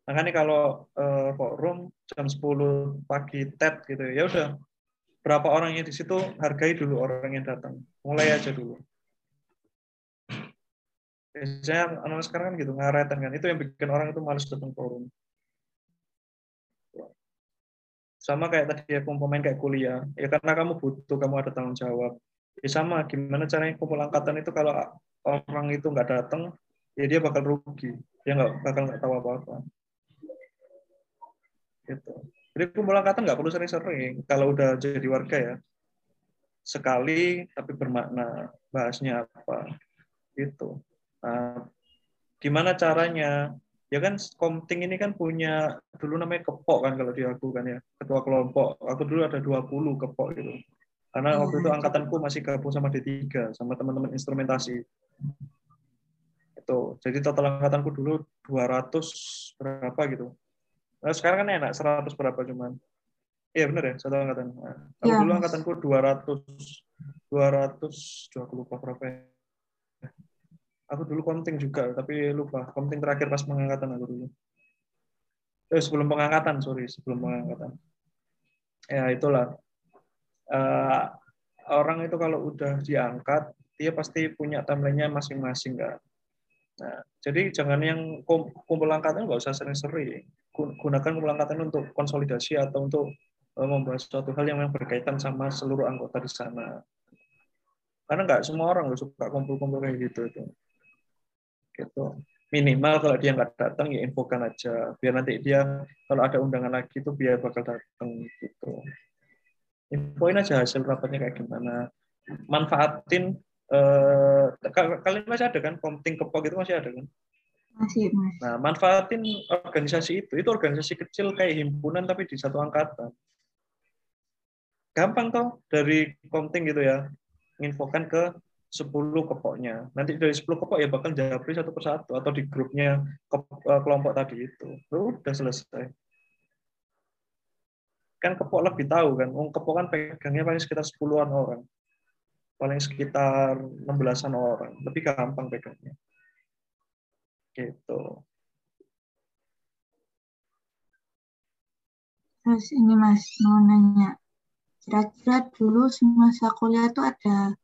Makanya kalau uh, forum jam 10 pagi TED gitu ya udah. Berapa orangnya di situ hargai dulu orang yang datang. Mulai aja dulu. Biasanya anak sekarang kan gitu ngaretan kan. Itu yang bikin orang itu males datang forum sama kayak tadi aku pemain kayak kuliah. Ya karena kamu butuh kamu ada tanggung jawab. Ya sama gimana caranya kumpul angkatan itu kalau orang itu nggak datang ya dia bakal rugi dia nggak bakal nggak tahu apa apa gitu jadi kumpul angkatan nggak perlu sering-sering kalau udah jadi warga ya. Sekali tapi bermakna bahasnya apa gitu. Nah, gimana caranya? Ya kan Komting ini kan punya dulu namanya kepok kan kalau dia aku kan ya, ketua kelompok. Aku dulu ada 20 kepok gitu. Karena waktu itu oh. angkatanku masih gabung sama D3 sama teman-teman instrumentasi. Itu. Jadi total angkatanku dulu 200 berapa gitu. Nah, sekarang kan enak 100 berapa cuman. Iya benar ya, satu angkatan. Nah, ya, dulu angkatanku 200 200 aku lupa berapa ya. Aku dulu konting juga, tapi lupa. Konting terakhir pas pengangkatan aku dulu. Eh, sebelum pengangkatan, sorry, sebelum pengangkatan. Ya, itulah. Uh, orang itu kalau udah diangkat, dia pasti punya timelinenya masing-masing kan. Nah, jadi jangan yang kumpul angkatan nggak usah sering-sering. Gunakan kumpul angkatan untuk konsolidasi atau untuk eh, membahas suatu hal yang berkaitan sama seluruh anggota di sana. Karena nggak semua orang suka kumpul-kumpul kayak gitu itu. Gitu. Minimal kalau dia nggak datang ya infokan aja. Biar nanti dia kalau ada undangan lagi itu biar bakal datang gitu. Infoin aja hasil rapatnya kayak gimana. Manfaatin eh, kalian masih ada kan komting kepok itu masih ada kan masih mas nah manfaatin organisasi itu itu organisasi kecil kayak himpunan tapi di satu angkatan gampang toh dari komting gitu ya menginfokan ke 10 kepoknya. Nanti dari 10 kepok ya bakal japri satu persatu atau di grupnya eh, kelompok tadi itu. Udah selesai. Kan kepok lebih tahu kan. Wong kepok kan pegangnya paling sekitar 10-an orang paling sekitar 16-an orang. Lebih gampang pegangnya. Gitu. Terus ini Mas, mau nanya. Kira-kira dulu semasa kuliah itu ada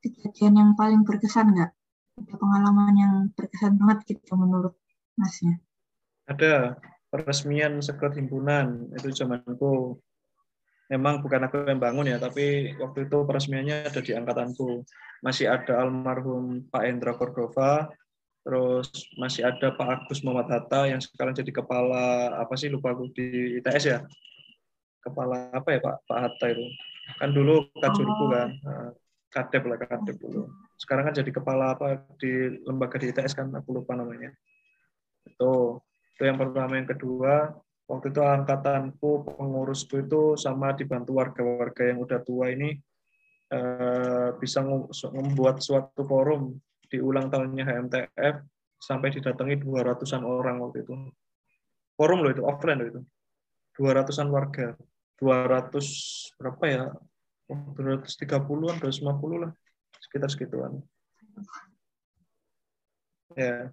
kejadian yang paling berkesan nggak? Ada pengalaman yang berkesan banget gitu menurut Masnya? Ada. Peresmian sekret himpunan. Itu zamanku memang bukan aku yang bangun ya, tapi waktu itu peresmiannya ada di angkatanku. Masih ada almarhum Pak Endra Cordova, terus masih ada Pak Agus Muhammad Hatta yang sekarang jadi kepala apa sih lupa aku di ITS ya. Kepala apa ya Pak Pak Hatta itu? Kan dulu kajurku kan, nah, kadep lah kadep dulu. Sekarang kan jadi kepala apa di lembaga di ITS kan aku lupa namanya. Itu itu yang pertama yang kedua waktu itu angkatanku pengurusku itu sama dibantu warga-warga yang udah tua ini eh, bisa membuat suatu forum di ulang tahunnya HMTF sampai didatangi 200-an orang waktu itu. Forum loh itu, offline loh itu. 200-an warga. 200 berapa ya? 230-an, 250 lah. Sekitar segituan. Ya.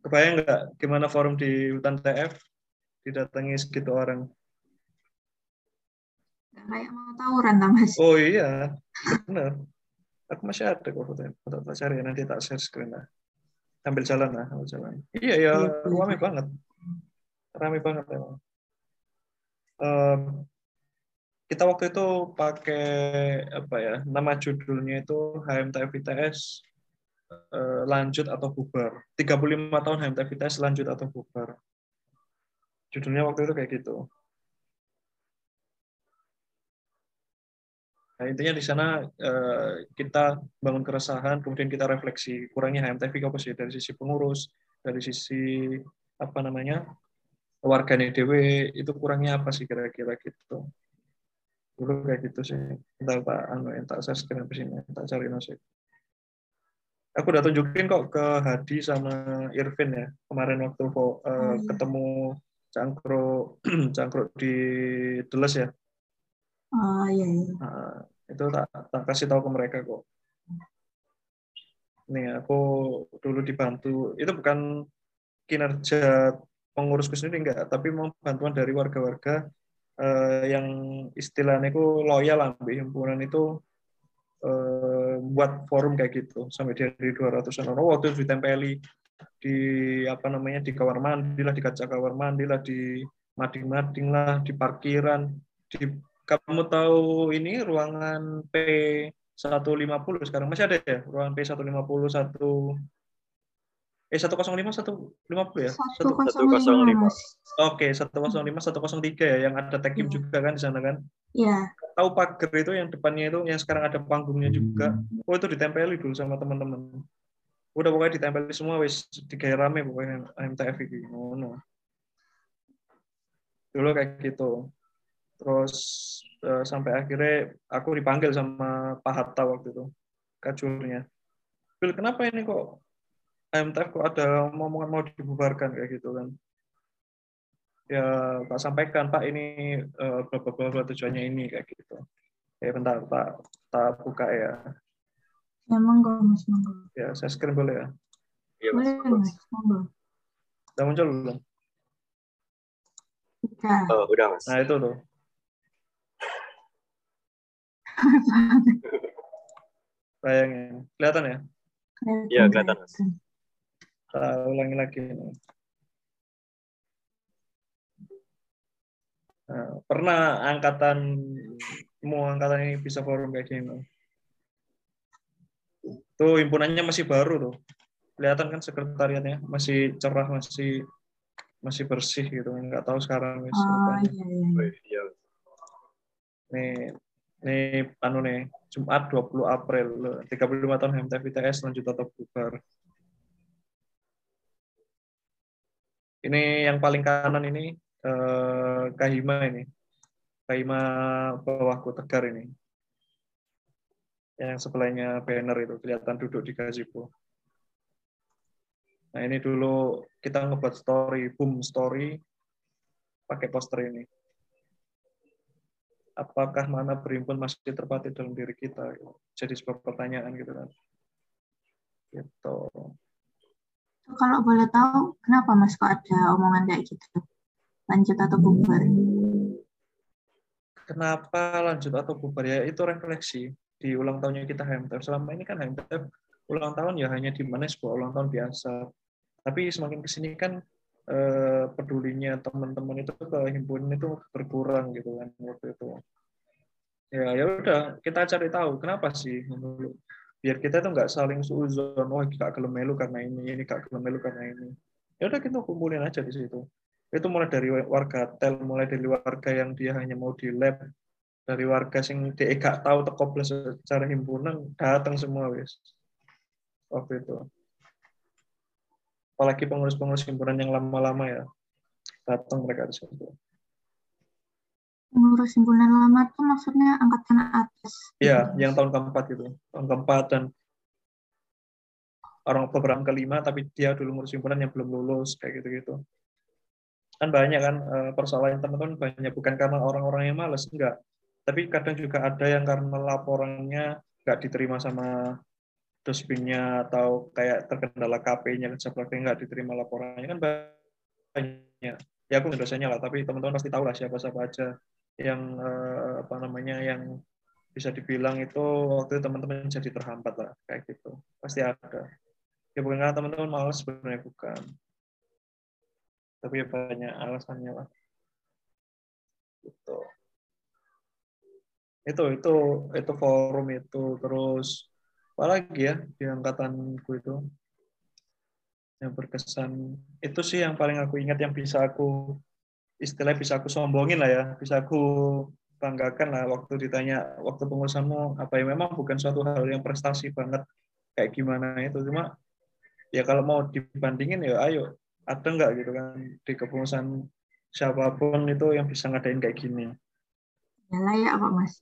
Kebayang nggak gimana forum di hutan TF? Didatangi segitu orang. Kayak mau tawuran lah mas. Oh iya, benar. Aku masih ada kok fotonya. Foto tak cari nanti tak share screen lah. Sambil jalan lah, sambil jalan. Iya ya, ramai banget. Ramai banget emang. Um, kita waktu itu pakai apa ya nama judulnya itu HMTF ITS uh, lanjut atau bubar 35 tahun HMTF ITS lanjut atau bubar Judulnya waktu itu kayak gitu. Nah, intinya di sana eh, kita bangun keresahan, kemudian kita refleksi kurangnya HMTV apa sih dari sisi pengurus, dari sisi apa namanya warga DW itu kurangnya apa sih kira-kira gitu. Dulu kayak gitu sih. Entar Pak Anu, entar saya di sini, tak cari nasi. Aku udah tunjukin kok ke Hadi sama Irvin ya kemarin waktu uh, ketemu cangkruk cangkruk di Deles ya. Oh iya. iya. Nah, itu tak, tak kasih tahu ke mereka kok. Nih aku dulu dibantu. Itu bukan kinerja pengurusku sendiri enggak, tapi mau bantuan dari warga-warga eh, yang istilahnya itu loyal lah himpunan itu eh, buat forum kayak gitu sampai dari 200 orang waktu ditempeli di apa namanya di kamar mandi lah di kaca kamar mandi lah di mading-mading lah di parkiran di kamu tahu ini ruangan P 150 sekarang masih ada ya ruangan P 150 satu eh 105 150 ya 105 Oke, 105 103 ya yang ada tekim ya. juga kan di sana kan? Iya. Tahu pagar itu yang depannya itu yang sekarang ada panggungnya juga. Oh, itu ditempeli dulu sama teman-teman udah pokoknya ditempel semua wis. Digawe rame pokoknya MTF ini ngono. Dulu kayak gitu. Terus uh, sampai akhirnya aku dipanggil sama Pak Hatta waktu itu kacurnya Bil kenapa ini kok MTF kok ada omongan mau dibubarkan kayak gitu kan? Ya Pak sampaikan Pak ini uh, beberapa tujuannya ini kayak gitu. Ya bentar Pak tak buka ya Ya, monggo, Mas, monggo. Ya, saya screen boleh ya? Iya, Mas. Boleh, Mas. Monggo. Udah muncul belum? Udah. Oh, udah, Mas. Nah, itu tuh. Bayangin. Kelihatan ya? Iya, kelihatan. Kita ulangi lagi. Nah, pernah angkatan mau angkatan ini bisa forum kayak gini. Tuh himpunannya masih baru tuh. Kelihatan kan sekretariatnya masih cerah, masih masih bersih gitu. Nggak tahu sekarang. Oh, iya, iya. Iya. Nih, nih anu nih Jumat 20 April 35 tahun HMTF ITS lanjut atau bubar. Ini yang paling kanan ini eh, Kahima ini. Kahima bawahku Tegar ini. Yang sebelahnya banner itu kelihatan duduk di gazebo. Nah ini dulu kita ngebuat story, boom story, pakai poster ini apakah mana berhimpun masih terpatri dalam diri kita jadi sebuah pertanyaan gitu kan gitu Kalau boleh tahu, kenapa Mas kok ada omongan kayak gitu? Lanjut atau bubar? kenapa lanjut atau bubar ya itu refleksi di ulang tahunnya kita HMTF selama ini kan HMTF ulang tahun ya hanya di mana sebuah ulang tahun biasa. Tapi semakin ke sini kan eh, pedulinya teman-teman itu ke himpunan itu berkurang gitu kan waktu itu. Ya ya udah kita cari tahu kenapa sih menurut biar kita tuh nggak saling suuzon oh gak gelem melu karena ini ini gak gelem melu karena ini. Ya udah kita kumpulin aja di situ. Itu mulai dari warga tel mulai dari warga yang dia hanya mau di lab dari warga sing dia gak tahu teko secara himpunan datang semua wis waktu itu apalagi pengurus-pengurus himpunan yang lama-lama ya datang mereka di situ Pengurus himpunan lama tuh maksudnya angkatan atas. Iya, yang tahun keempat gitu. Tahun keempat dan orang beberapa kelima, tapi dia dulu ngurus himpunan yang belum lulus, kayak gitu-gitu. Kan banyak kan eh, persoalan teman-teman banyak bukan karena orang-orang yang males, enggak. Tapi kadang juga ada yang karena laporannya nggak diterima sama dospinnya atau kayak terkendala KP-nya dan sebagainya nggak diterima laporannya. Kan banyak. Ya aku dosanya lah, tapi teman-teman pasti tahu lah siapa-siapa aja yang eh, apa namanya yang bisa dibilang itu waktu itu teman-teman jadi terhambat lah kayak gitu. Pasti ada. Ya bukan karena teman-teman malas sebenarnya bukan. Tapi ya banyak alasannya lah. Gitu itu itu itu forum itu. Terus apalagi ya di angkatanku itu. Yang berkesan itu sih yang paling aku ingat yang bisa aku istilah bisa aku sombongin lah ya, bisa aku banggakan lah waktu ditanya waktu pengurusanmu apa ya memang bukan suatu hal yang prestasi banget kayak gimana itu. Cuma ya kalau mau dibandingin ya ayo ada nggak gitu kan di kepengurusan siapa pun itu yang bisa ngadain kayak gini. Ya layak Pak Mas.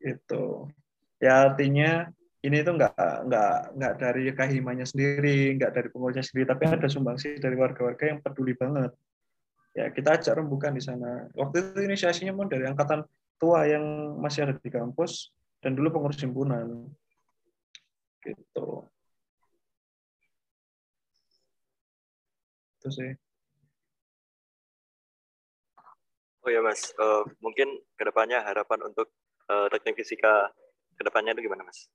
Itu ya artinya ini itu nggak nggak nggak dari kahimanya sendiri nggak dari pengurusnya sendiri tapi ada sumbangsi dari warga-warga yang peduli banget ya kita ajak rembukan di sana. Waktu itu inisiasinya pun dari angkatan tua yang masih ada di kampus dan dulu pengurus himpunan. Gitu. Itu sih. Oh ya Mas, uh, mungkin ke depannya harapan untuk uh, teknik fisika ke depannya itu gimana Mas?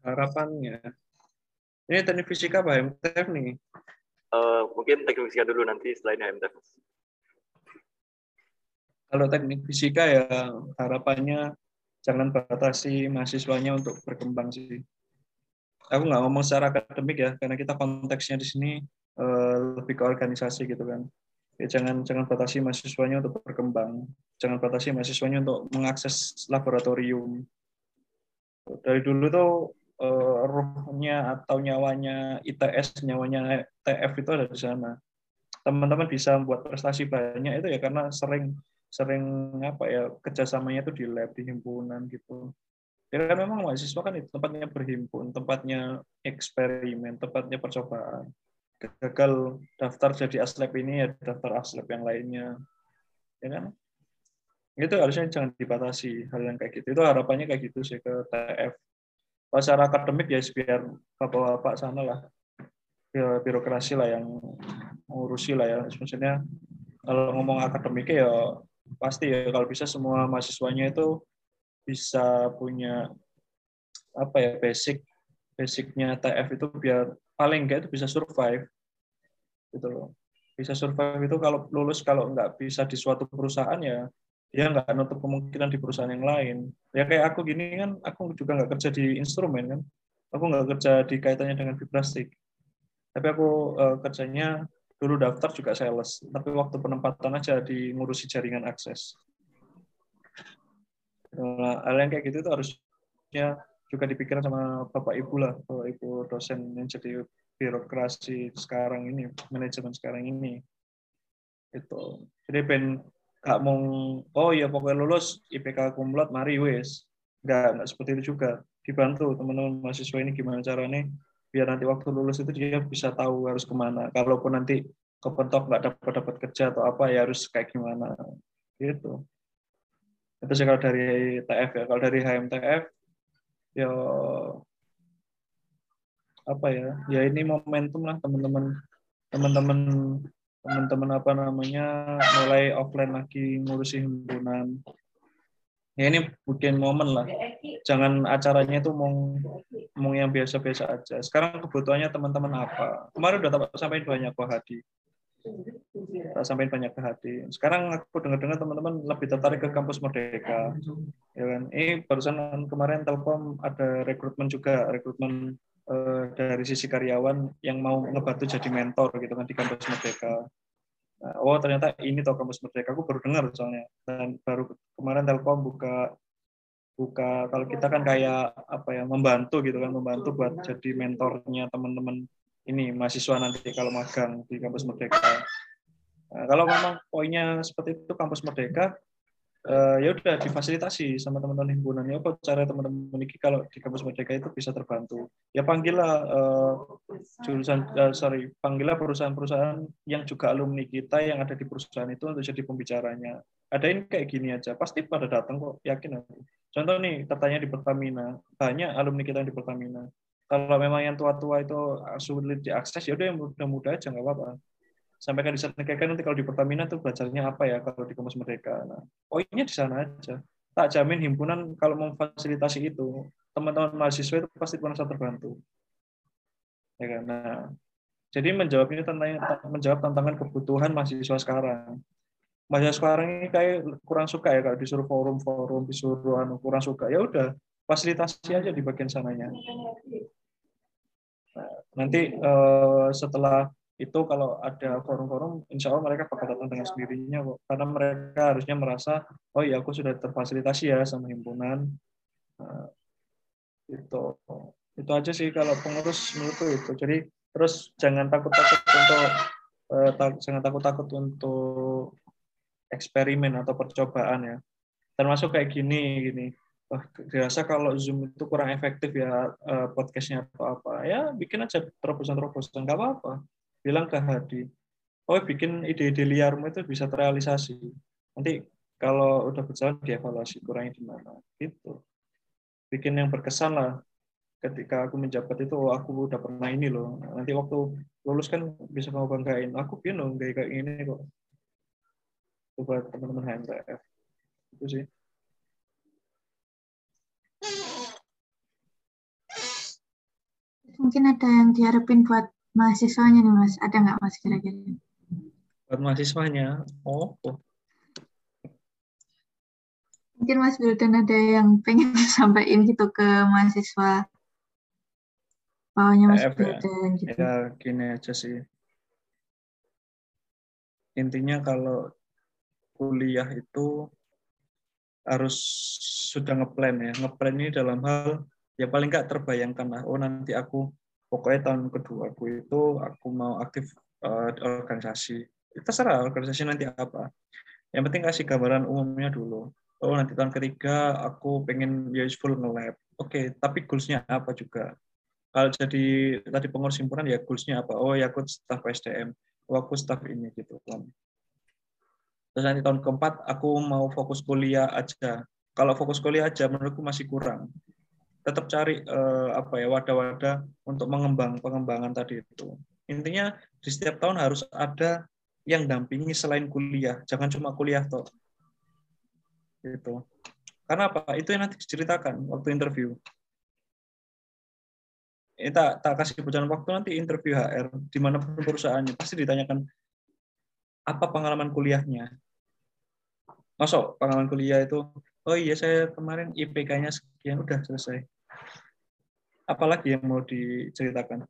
Harapannya ini teknik fisika apa HMTF nih? Uh, mungkin teknik fisika dulu nanti selain HMTF. Kalau teknik fisika ya harapannya jangan batasi mahasiswanya untuk berkembang sih. Aku nggak ngomong secara akademik ya, karena kita konteksnya di sini uh, lebih ke organisasi gitu kan. Ya, jangan jangan batasi mahasiswanya untuk berkembang, jangan batasi mahasiswanya untuk mengakses laboratorium. Dari dulu tuh uh, ruhnya atau nyawanya ITS, nyawanya TF itu ada di sana. Teman-teman bisa membuat prestasi banyak itu ya karena sering sering apa ya kerjasamanya itu di lab di himpunan gitu. Ya kan memang mahasiswa kan itu tempatnya berhimpun, tempatnya eksperimen, tempatnya percobaan. Gagal daftar jadi aslab ini ya daftar aslab yang lainnya. Ya kan? Itu harusnya jangan dibatasi hal yang kayak gitu. Itu harapannya kayak gitu sih ke TF secara akademik ya biar bapak-bapak sana lah ya birokrasi lah yang ngurusi lah ya maksudnya kalau ngomong akademik ya pasti ya kalau bisa semua mahasiswanya itu bisa punya apa ya basic basicnya TF itu biar paling enggak itu bisa survive. Gitu loh. Bisa survive itu kalau lulus kalau nggak bisa di suatu perusahaan ya dia nggak nutup kemungkinan di perusahaan yang lain. Ya kayak aku gini kan aku juga nggak kerja di instrumen kan. Aku nggak kerja di kaitannya dengan vibristik tapi aku uh, kerjanya dulu daftar juga sales tapi waktu penempatan aja di ngurusi jaringan akses. Nah, hal yang kayak gitu itu harusnya juga dipikirkan sama bapak ibu lah bapak ibu dosen yang jadi birokrasi sekarang ini manajemen sekarang ini itu jadi ben gak mau oh ya pokoknya lulus IPK kumlot mari wes nggak nggak seperti itu juga dibantu teman-teman mahasiswa ini gimana caranya biar nanti waktu lulus itu dia bisa tahu harus ke mana. Kalaupun nanti kepentok nggak dapat dapat kerja atau apa ya harus kayak gimana gitu. Itu sih kalau dari TF ya. Kalau dari HMTF ya apa ya? Ya ini momentum lah teman-teman. Teman-teman teman-teman apa namanya mulai offline lagi ngurusi himpunan. Ya ini bikin momen lah. Jangan acaranya itu mau mau yang biasa-biasa aja. Sekarang kebutuhannya teman-teman apa? Kemarin udah sampai banyak kok Hadi tak sampaikan banyak ke hati. Sekarang aku dengar-dengar teman-teman lebih tertarik ke kampus Merdeka, ya kan? Ini barusan kemarin Telkom ada rekrutmen juga, rekrutmen eh, dari sisi karyawan yang mau ngebantu jadi mentor gitu kan di kampus Merdeka. Nah, oh ternyata ini toh kampus Merdeka. Aku baru dengar soalnya dan baru kemarin Telkom buka buka kalau kita kan kayak apa ya membantu gitu kan membantu buat jadi mentornya teman-teman ini mahasiswa nanti kalau magang di kampus Merdeka. Nah, kalau memang poinnya seperti itu kampus Merdeka, uh, ya udah difasilitasi sama teman-teman himpunan. Ya apa cara teman-teman ini kalau di kampus Merdeka itu bisa terbantu? Ya panggillah uh, jurusan uh, sorry panggillah perusahaan-perusahaan yang juga alumni kita yang ada di perusahaan itu untuk jadi pembicaranya. Adain kayak gini aja pasti pada datang kok yakin aku. Contoh nih tertanya di Pertamina. Banyak alumni kita yang di Pertamina kalau memang yang tua-tua itu sulit diakses ya udah yang muda-muda aja nggak apa-apa sampaikan di sana kayak nanti kalau di Pertamina tuh belajarnya apa ya kalau di kampus Merdeka. Nah, poinnya di sana aja. Tak jamin himpunan kalau memfasilitasi itu, teman-teman mahasiswa itu pasti merasa terbantu. Ya kan? Nah, jadi menjawab ini tentang menjawab tantangan kebutuhan mahasiswa sekarang. Mahasiswa sekarang ini kayak kurang suka ya kalau disuruh forum-forum, disuruh anu kurang suka. Ya udah, fasilitasi aja di bagian sananya. Nanti uh, setelah itu kalau ada forum-forum, insya Allah mereka bakal datang dengan sendirinya kok. Karena mereka harusnya merasa, oh iya aku sudah terfasilitasi ya sama himpunan. Nah, itu itu aja sih kalau pengurus menurutku itu. Jadi terus jangan takut-takut untuk eh, tak, jangan takut-takut untuk eksperimen atau percobaan ya. Termasuk kayak gini gini. Wah, dirasa kalau Zoom itu kurang efektif ya eh, podcastnya atau apa. Ya bikin aja terobosan-terobosan, nggak apa-apa bilang ke Hadi, oh bikin ide-ide liarmu itu bisa terrealisasi. Nanti kalau udah berjalan dievaluasi kurangnya di mana. Gitu. Bikin yang berkesan lah. Ketika aku menjabat itu, oh, aku udah pernah ini loh. Nanti waktu lulus kan bisa kamu banggain. Aku loh kayak kayak ini kok. Coba teman-teman HMTF. Itu sih. Mungkin ada yang diharapin buat mahasiswanya nih mas. Ada nggak mas kira-kira? Buat mahasiswanya? Oh, oh. mungkin mas Wildan ada yang pengen sampaikan gitu ke mahasiswa bawahnya mas ya. Wildan gitu. Ya gini aja sih. Intinya kalau kuliah itu harus sudah ngeplan ya. Ngeplan ini dalam hal ya paling nggak terbayangkan lah. Oh nanti aku pokoknya tahun kedua aku itu aku mau aktif uh, organisasi. Terserah organisasi nanti apa. Yang penting kasih gambaran umumnya dulu. Oh nanti tahun ketiga aku pengen useful nge-lab. Oke okay, tapi goalsnya apa juga? Kalau jadi tadi pengurus himpunan ya goalsnya apa? Oh ya aku staff SDM oh aku staff ini gitu. Kan terus nanti tahun keempat aku mau fokus kuliah aja. Kalau fokus kuliah aja menurutku masih kurang tetap cari uh, apa ya wadah-wadah untuk mengembang pengembangan tadi itu. Intinya di setiap tahun harus ada yang dampingi selain kuliah, jangan cuma kuliah toh. gitu. Karena apa? Itu yang nanti diceritakan waktu interview. Ini tak, tak kasih bocoran waktu nanti interview HR di mana perusahaannya. Pasti ditanyakan apa pengalaman kuliahnya? Masuk pengalaman kuliah itu oh iya saya kemarin IPK-nya sekian udah selesai apalagi yang mau diceritakan?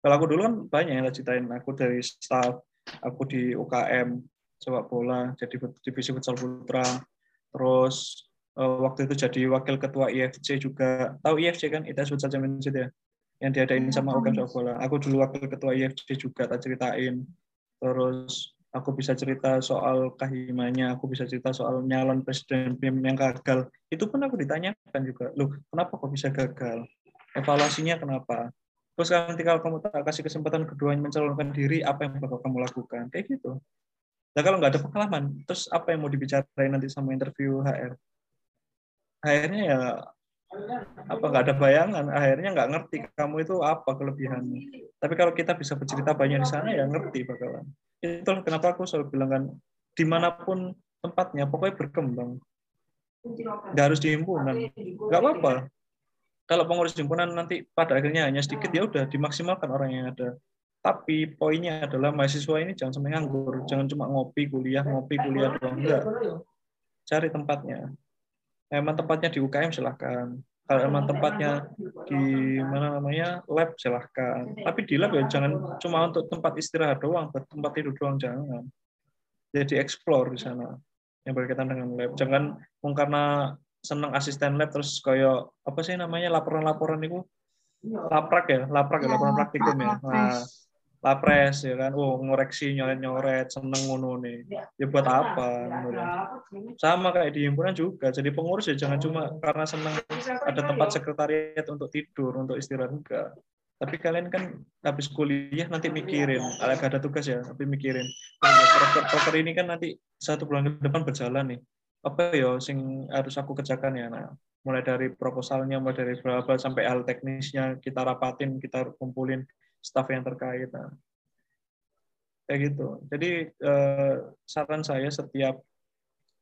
Kalau aku dulu kan banyak yang ceritain aku dari staff aku di UKM sepak bola jadi divisi futsal putra. Terus uh, waktu itu jadi wakil ketua IFC juga. Tahu IFC kan? ITS Futsal Championship ya? Yang diadain sama UKM sepak bola. Aku dulu wakil ketua IFC juga tak ceritain. Terus aku bisa cerita soal kahimanya, aku bisa cerita soal nyalon presiden BEM yang gagal. Itu pun aku ditanyakan juga, loh kenapa kok bisa gagal? Evaluasinya kenapa? Terus nanti kalau kamu tak kasih kesempatan kedua mencalonkan diri apa yang bakal kamu lakukan? Kayak gitu. Nah kalau nggak ada pengalaman terus apa yang mau dibicarain nanti sama interview HR akhirnya ya apa nggak ada bayangan. Akhirnya nggak ngerti kamu itu apa kelebihannya. Tapi kalau kita bisa bercerita banyak di sana ya ngerti bakalan. Itu kenapa aku selalu bilang kan di mana pun tempatnya pokoknya berkembang. Nggak harus di himpunan. Nggak apa-apa kalau pengurus himpunan nanti pada akhirnya hanya sedikit ya udah dimaksimalkan orang yang ada. Tapi poinnya adalah mahasiswa ini jangan sampai nganggur jangan cuma ngopi kuliah ngopi kuliah doang. Enggak. Cari tempatnya. Emang tempatnya di UKM silahkan. Kalau emang tempatnya di mana namanya lab silahkan. Tapi di lab ya jangan cuma untuk tempat istirahat doang buat tempat tidur doang jangan. Jadi explore di sana yang berkaitan dengan lab. Jangan karena seneng asisten lab terus koyo apa sih namanya laporan-laporan itu? Laprak ya? Laprak ya, laporan praktikum ya? nah, lapres ya kan? Oh ngoreksi nyoret nyoret seneng ngono nih. Ya buat apa sama kayak di himpunan juga jadi pengurus ya jangan cuma karena seneng ada tempat sekretariat untuk tidur untuk istirahat enggak. Tapi kalian kan habis kuliah nanti mikirin agak ada tugas ya tapi mikirin. Proker proker ini kan nanti satu bulan ke depan berjalan nih apa ya sing harus aku kerjakan ya nah mulai dari proposalnya mulai dari berapa sampai hal teknisnya kita rapatin kita kumpulin staff yang terkait nah kayak gitu. Jadi eh, saran saya setiap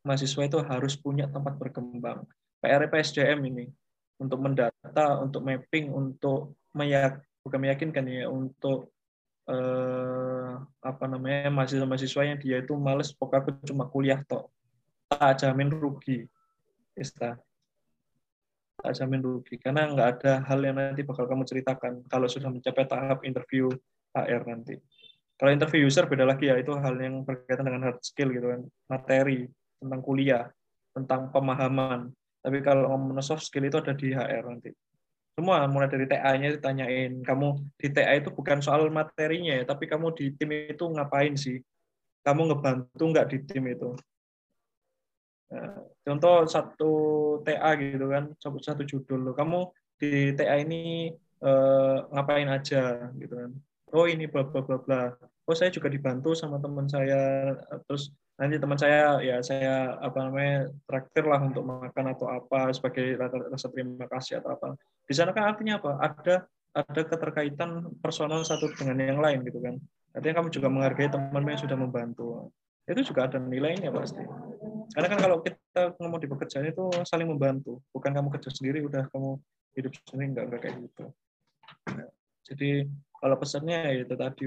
mahasiswa itu harus punya tempat berkembang. PR PSDM ini untuk mendata untuk mapping untuk meyak bukan meyakinkan ya untuk eh, apa namanya mahasiswa-mahasiswa yang dia itu males pokoknya cuma kuliah toh tak jamin rugi Ista tak jamin rugi karena nggak ada hal yang nanti bakal kamu ceritakan kalau sudah mencapai tahap interview HR nanti. Kalau interview user beda lagi ya itu hal yang berkaitan dengan hard skill gitu kan. Materi tentang kuliah tentang pemahaman. Tapi kalau ngomong soft skill itu ada di HR nanti. Semua mulai dari TA-nya ditanyain. Kamu di TA itu bukan soal materinya ya tapi kamu di tim itu ngapain sih? Kamu ngebantu nggak di tim itu contoh satu TA gitu kan, satu judul lo. Kamu di TA ini eh, ngapain aja gitu kan. Oh ini bla bla bla bla. Oh saya juga dibantu sama teman saya. Terus nanti teman saya ya saya apa namanya traktir lah untuk makan atau apa sebagai rasa terima kasih atau apa. Di sana kan artinya apa? Ada ada keterkaitan personal satu dengan yang lain gitu kan. Artinya kamu juga menghargai teman yang sudah membantu itu juga ada nilainya pasti. Karena kan kalau kita ngomong di pekerjaan itu saling membantu, bukan kamu kerja sendiri udah kamu hidup sendiri enggak enggak kayak gitu. Nah, jadi kalau pesannya ya itu tadi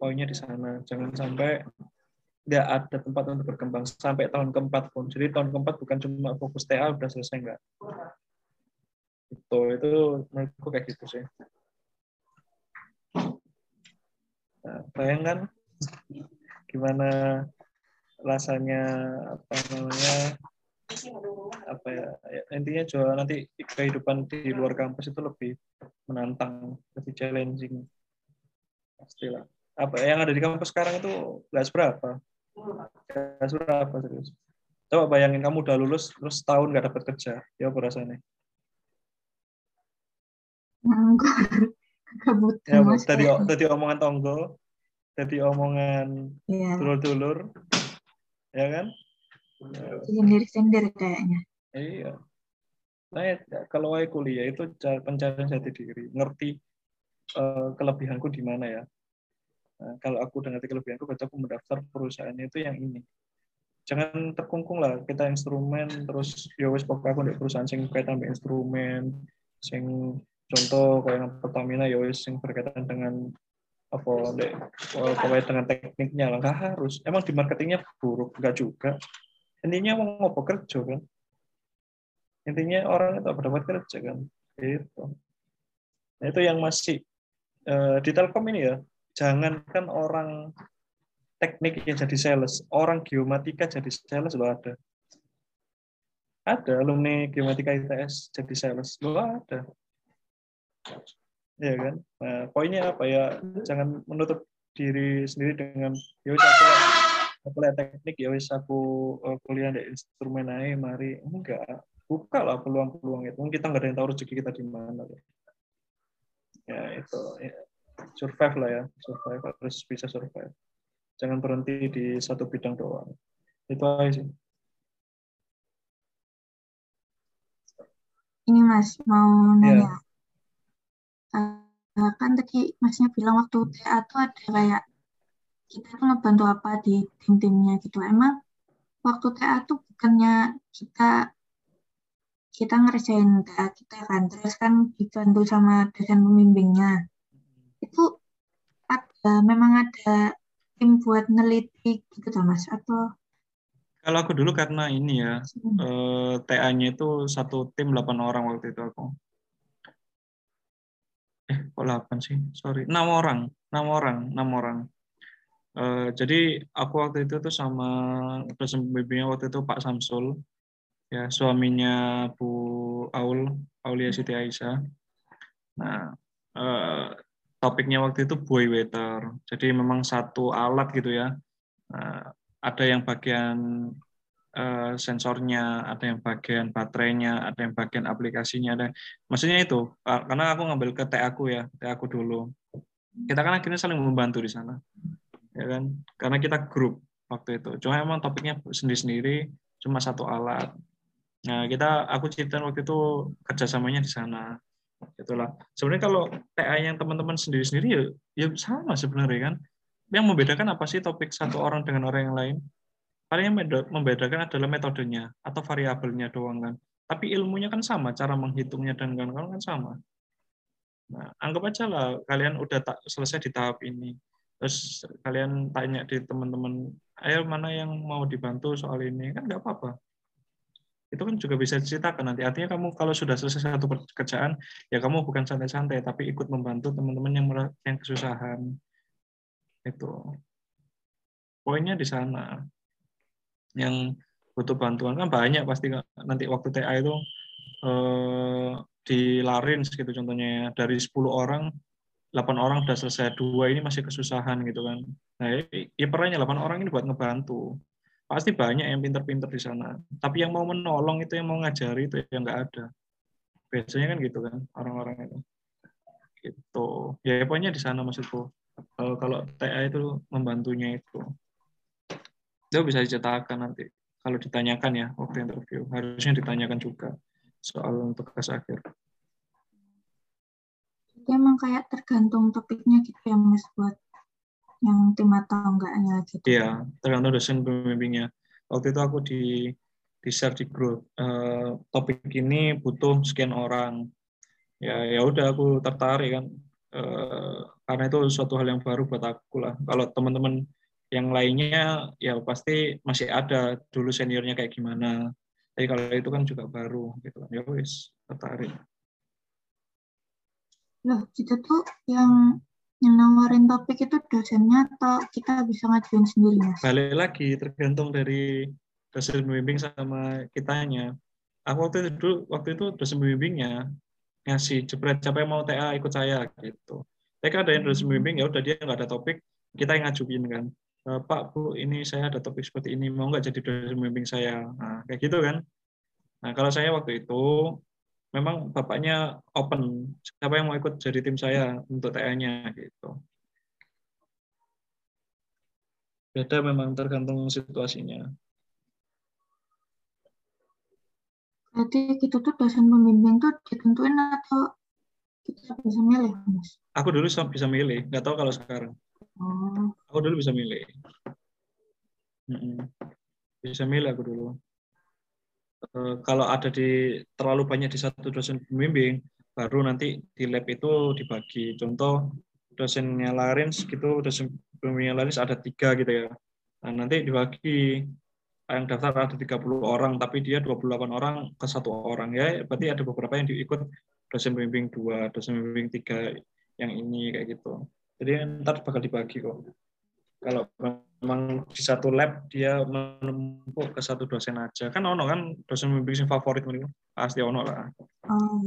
poinnya di sana, jangan sampai nggak ada tempat untuk berkembang sampai tahun keempat pun. Jadi tahun keempat bukan cuma fokus TA udah selesai enggak. Itu itu menurutku kayak gitu sih. Nah, bayangkan gimana rasanya apa namanya apa ya, ya intinya juga nanti kehidupan di luar kampus itu lebih menantang lebih challenging. Pastilah apa yang ada di kampus sekarang itu nggak seberapa. Nggak seberapa serius. Coba bayangin kamu udah lulus terus setahun nggak dapat kerja. Ya apa rasanya? Ya, tadi tadi omongan tonggo jadi omongan yeah. dulur-dulur ya kan? Sendiri-sendiri kayaknya. Iya. Nah kalau saya kuliah itu pencarian jati diri. Ngerti uh, kelebihanku di mana ya? Nah, kalau aku udah ngerti kelebihanku berarti aku mendaftar perusahaannya itu yang ini. Jangan terkungkung lah kita instrumen terus ya wis pokoknya aku di perusahaan sing kaitan dengan instrumen sing contoh kayak Pertamina ya wis sing berkaitan dengan apa pokoknya dengan tekniknya lah nggak harus. Emang di marketingnya buruk nggak juga. Intinya mau ngopo kerja kan? Intinya orang itu dapat kerja kan? Itu nah, itu yang masih uh, di Telkom ini ya jangankan orang teknik yang jadi sales orang geomatika jadi sales lo ada. Ada alumni geomatika ITS jadi sales lo ada ya kan? Nah poinnya apa ya? Jangan menutup diri sendiri dengan ya wis aku aku lihat teknik ya wis aku uh, kuliah di instrumen aja mari. Enggak. Buka lah peluang-peluang itu. Kita nggak ada yang tahu rezeki kita di mana ya. Itu ya. survive lah ya. Survive harus bisa survive. Jangan berhenti di satu bidang doang. Itu aja sih. Ini mas mau nanya. yeah uh, kan tadi masnya bilang waktu TA tuh ada kayak kita tuh ngebantu apa di tim-timnya gitu. Emang waktu TA tuh bukannya kita kita ngerjain TA kita kan, terus kan dibantu sama dosen pembimbingnya. Itu ada memang ada tim buat neliti gitu tuh mas atau kalau aku dulu karena ini ya hmm. eh, TA-nya itu satu tim 8 orang waktu itu aku eh kok 8 sih? Sorry. Enam orang. Enam orang. Enam orang. Uh, jadi aku waktu itu tuh sama dosen pembimbingnya waktu itu Pak Samsul. Ya suaminya Bu Aul Aulia Siti Aisyah. Nah uh, topiknya waktu itu boy waiter. Jadi memang satu alat gitu ya. Nah, ada yang bagian uh, sensornya, ada yang bagian baterainya, ada yang bagian aplikasinya. Ada, maksudnya itu, karena aku ngambil ke TA aku ya, TA aku dulu. Kita kan akhirnya saling membantu di sana, ya kan? Karena kita grup waktu itu. Cuma emang topiknya sendiri-sendiri, cuma satu alat. Nah, kita aku cerita waktu itu kerjasamanya di sana. Itulah. Sebenarnya kalau TA yang teman-teman sendiri-sendiri ya, ya sama sebenarnya kan. Yang membedakan apa sih topik satu orang dengan orang yang lain? Paling yang membedakan adalah metodenya atau variabelnya doang kan. Tapi ilmunya kan sama, cara menghitungnya dan kawan-kawan kan sama. Nah, anggap aja lah kalian udah tak selesai di tahap ini. Terus kalian tanya di teman-teman, ayo mana yang mau dibantu soal ini, kan nggak apa-apa. Itu kan juga bisa diceritakan nanti. Artinya kamu kalau sudah selesai satu pekerjaan, ya kamu bukan santai-santai, tapi ikut membantu teman-teman yang yang kesusahan. Itu. Poinnya di sana yang butuh bantuan kan banyak pasti nanti waktu TA itu eh, dilarin gitu contohnya ya. dari 10 orang 8 orang sudah selesai dua ini masih kesusahan gitu kan nah ya perannya 8 orang ini buat ngebantu pasti banyak yang pinter-pinter di sana tapi yang mau menolong itu yang mau ngajari itu yang nggak ada biasanya kan gitu kan orang-orang itu gitu ya pokoknya di sana maksudku kalau TA itu membantunya itu itu bisa diceritakan nanti kalau ditanyakan ya waktu interview harusnya ditanyakan juga soal tugas akhir. Jadi emang kayak tergantung topiknya gitu ya mas buat yang tim atau enggaknya gitu. Iya, tergantung dosen pembimbingnya. Waktu itu aku di di share di grup uh, topik ini butuh sekian orang. Ya ya udah aku tertarik kan uh, karena itu suatu hal yang baru buat aku lah. Kalau teman-teman yang lainnya ya pasti masih ada. Dulu seniornya kayak gimana. Tapi kalau itu kan juga baru gitu ya wis tertarik. Loh kita tuh yang yang nawarin topik itu dosennya atau kita bisa ngajuin sendiri mas? Balik lagi tergantung dari dosen pembimbing sama kitanya. Aku waktu itu dulu waktu itu dosen pembimbingnya ngasih jebret siapa yang mau TA ikut saya gitu. Tapi kan ada yang dosen pembimbing ya udah dia nggak ada topik kita yang ngajuin kan Pak Bu ini saya ada topik seperti ini mau nggak jadi dosen pembimbing saya? Nah, kayak gitu kan. Nah kalau saya waktu itu memang bapaknya open siapa yang mau ikut jadi tim saya untuk TA-nya gitu. Beda memang tergantung situasinya. Berarti kita tuh dosen pembimbing tuh ditentuin atau kita bisa milih, Mas? Aku dulu bisa milih, nggak tahu kalau sekarang. Oh. Aku dulu bisa milih. bisa milih aku dulu. Uh, kalau ada di terlalu banyak di satu dosen pembimbing baru nanti di lab itu dibagi. Contoh dosennya Larins gitu dosen pembimbingnya Larins ada tiga gitu ya. Nah, nanti dibagi. Yang daftar ada 30 orang tapi dia 28 orang ke satu orang ya. Berarti ada beberapa yang diikut dosen pembimbing dua dosen pembimbing tiga yang ini kayak gitu jadi ntar bakal dibagi kok. Kalau memang di satu lab dia menumpuk ke satu dosen aja. Kan ono kan dosen pembimbing yang favorit itu pasti ono lah. Oh.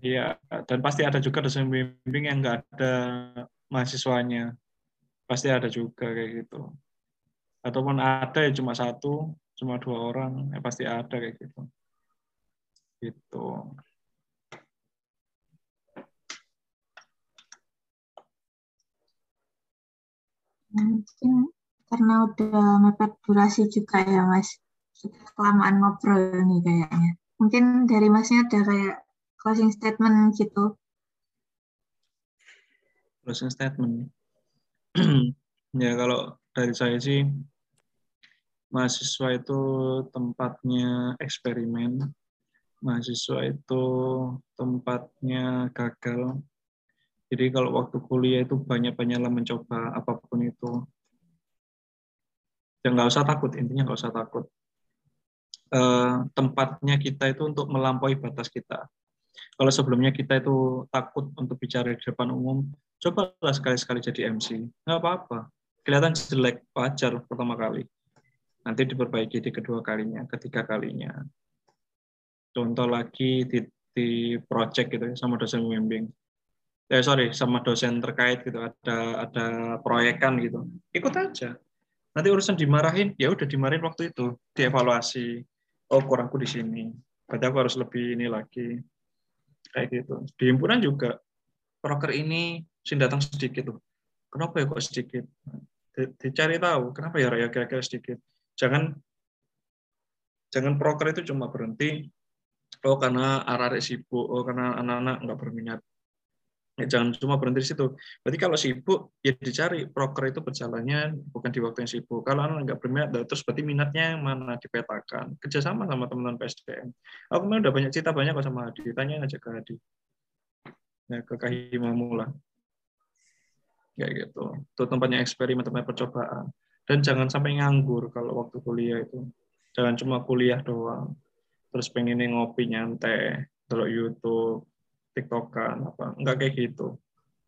iya dan pasti ada juga dosen pembimbing yang enggak ada mahasiswanya. Pasti ada juga kayak gitu. Ataupun ada ya cuma satu cuma dua orang ya pasti ada kayak gitu. Gitu mungkin karena udah mepet durasi juga ya mas. Sudah kelamaan ngobrol nih kayaknya. Mungkin dari masnya ada kayak closing statement gitu. Closing statement. Ya kalau dari saya sih mahasiswa itu tempatnya eksperimen. Mahasiswa itu tempatnya gagal jadi kalau waktu kuliah itu banyak-banyaklah mencoba apa pun itu. Ya nggak usah takut, intinya nggak usah takut. E, tempatnya kita itu untuk melampaui batas kita. Kalau sebelumnya kita itu takut untuk bicara di depan umum, cobalah sekali-sekali jadi MC. Nggak apa-apa. Kelihatan jelek, wajar pertama kali. Nanti diperbaiki di kedua kalinya, ketiga kalinya. Contoh lagi di, di project gitu ya, sama dosen pembimbing eh sorry sama dosen terkait gitu ada ada proyekan gitu. Ikut aja. Nanti urusan dimarahin ya udah dimarahin waktu itu dievaluasi. Oh kurangku di sini. Berarti aku harus lebih ini lagi. Kayak gitu. Di himpunan juga proker ini sih datang sedikit tuh kenapa ya kok sedikit? Dicari tahu kenapa ya kira-kira sedikit? Jangan jangan proker itu cuma berhenti oh karena arah sibuk oh karena anak-anak nggak berminat Ya, jangan cuma berhenti di situ. Berarti kalau sibuk, ya dicari proker itu berjalannya bukan di waktu yang sibuk. Kalau anak nggak berminat, terus berarti minatnya yang mana dipetakan. Kerjasama sama teman-teman PSDM. Aku memang udah banyak cerita banyak kok sama Hadi. Tanya aja ke Hadi. Ya, ke lah. Kayak gitu. Itu tempatnya eksperimen, tempatnya percobaan. Dan jangan sampai nganggur kalau waktu kuliah itu. Jangan cuma kuliah doang. Terus pengen ngopi nyantai, kalau YouTube, tiktokan apa enggak kayak gitu.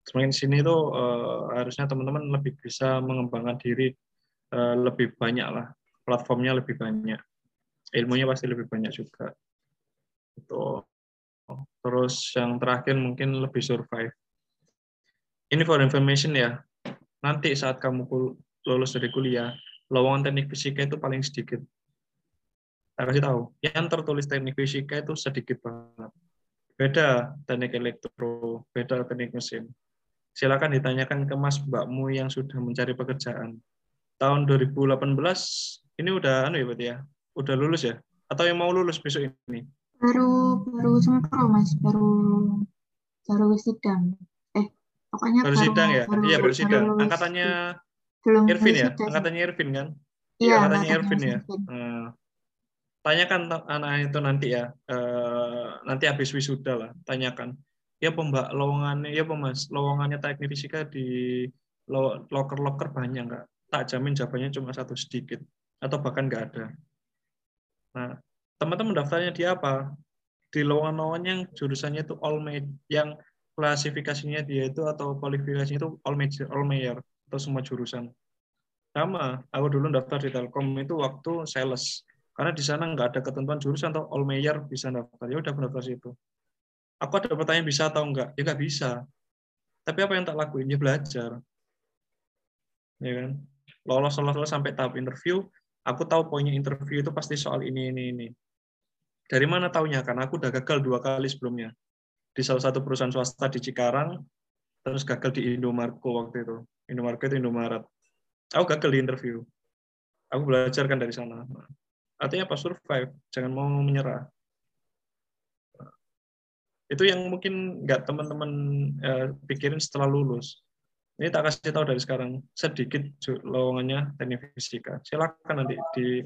Semakin sini tuh uh, harusnya teman-teman lebih bisa mengembangkan diri uh, lebih banyak lah platformnya lebih banyak. Ilmunya pasti lebih banyak juga. Itu terus yang terakhir mungkin lebih survive. Ini for information ya. Nanti saat kamu lulus dari kuliah lowongan teknik fisika itu paling sedikit. Saya kasih tahu yang tertulis teknik fisika itu sedikit banget Beda teknik elektro, beda teknik mesin. Silakan ditanyakan ke Mas Mbakmu yang sudah mencari pekerjaan. Tahun 2018 ini udah anu ya berarti ya? Udah lulus ya? Atau yang mau lulus besok ini? Baru baru sempro Mas, baru baru sidang. Eh, pokoknya baru, baru sidang ya? Baru, iya, baru sidang. Baru Angkatannya belum Irvin ya? Angkatannya Irvin kan? Iya, angkatannya Irvin ya. Nah, tanyakan anak itu nanti ya eh, nanti habis wisuda lah tanyakan. Ya pembak lowongannya ya pemas lowongannya teknik fisika di loker loker banyak nggak tak jamin jawabannya cuma satu sedikit atau bahkan nggak ada. Nah teman-teman daftarnya di apa? Di lowongan-lowongan yang jurusannya itu all made yang klasifikasinya dia itu atau kualifikasinya itu all major all major atau semua jurusan. Sama aku dulu daftar di Telkom itu waktu sales karena di sana nggak ada ketentuan jurusan atau all mayor bisa daftar. Ya udah pendaftar situ. Aku ada pertanyaan bisa atau enggak? Ya nggak bisa. Tapi apa yang tak lakuin? Ya belajar. Ya kan? Lolos, lolos, lolos sampai tahap interview. Aku tahu poinnya interview itu pasti soal ini, ini, ini. Dari mana taunya? Karena aku udah gagal dua kali sebelumnya. Di salah satu perusahaan swasta di Cikarang, terus gagal di Indomarko waktu itu. Indomarko itu Indomaret. Aku gagal di interview. Aku belajar kan dari sana. Artinya apa? Survive. Jangan mau menyerah. Itu yang mungkin nggak teman-teman eh, pikirin setelah lulus. Ini tak kasih tahu dari sekarang. Sedikit lowongannya teknik fisika. Silakan nanti di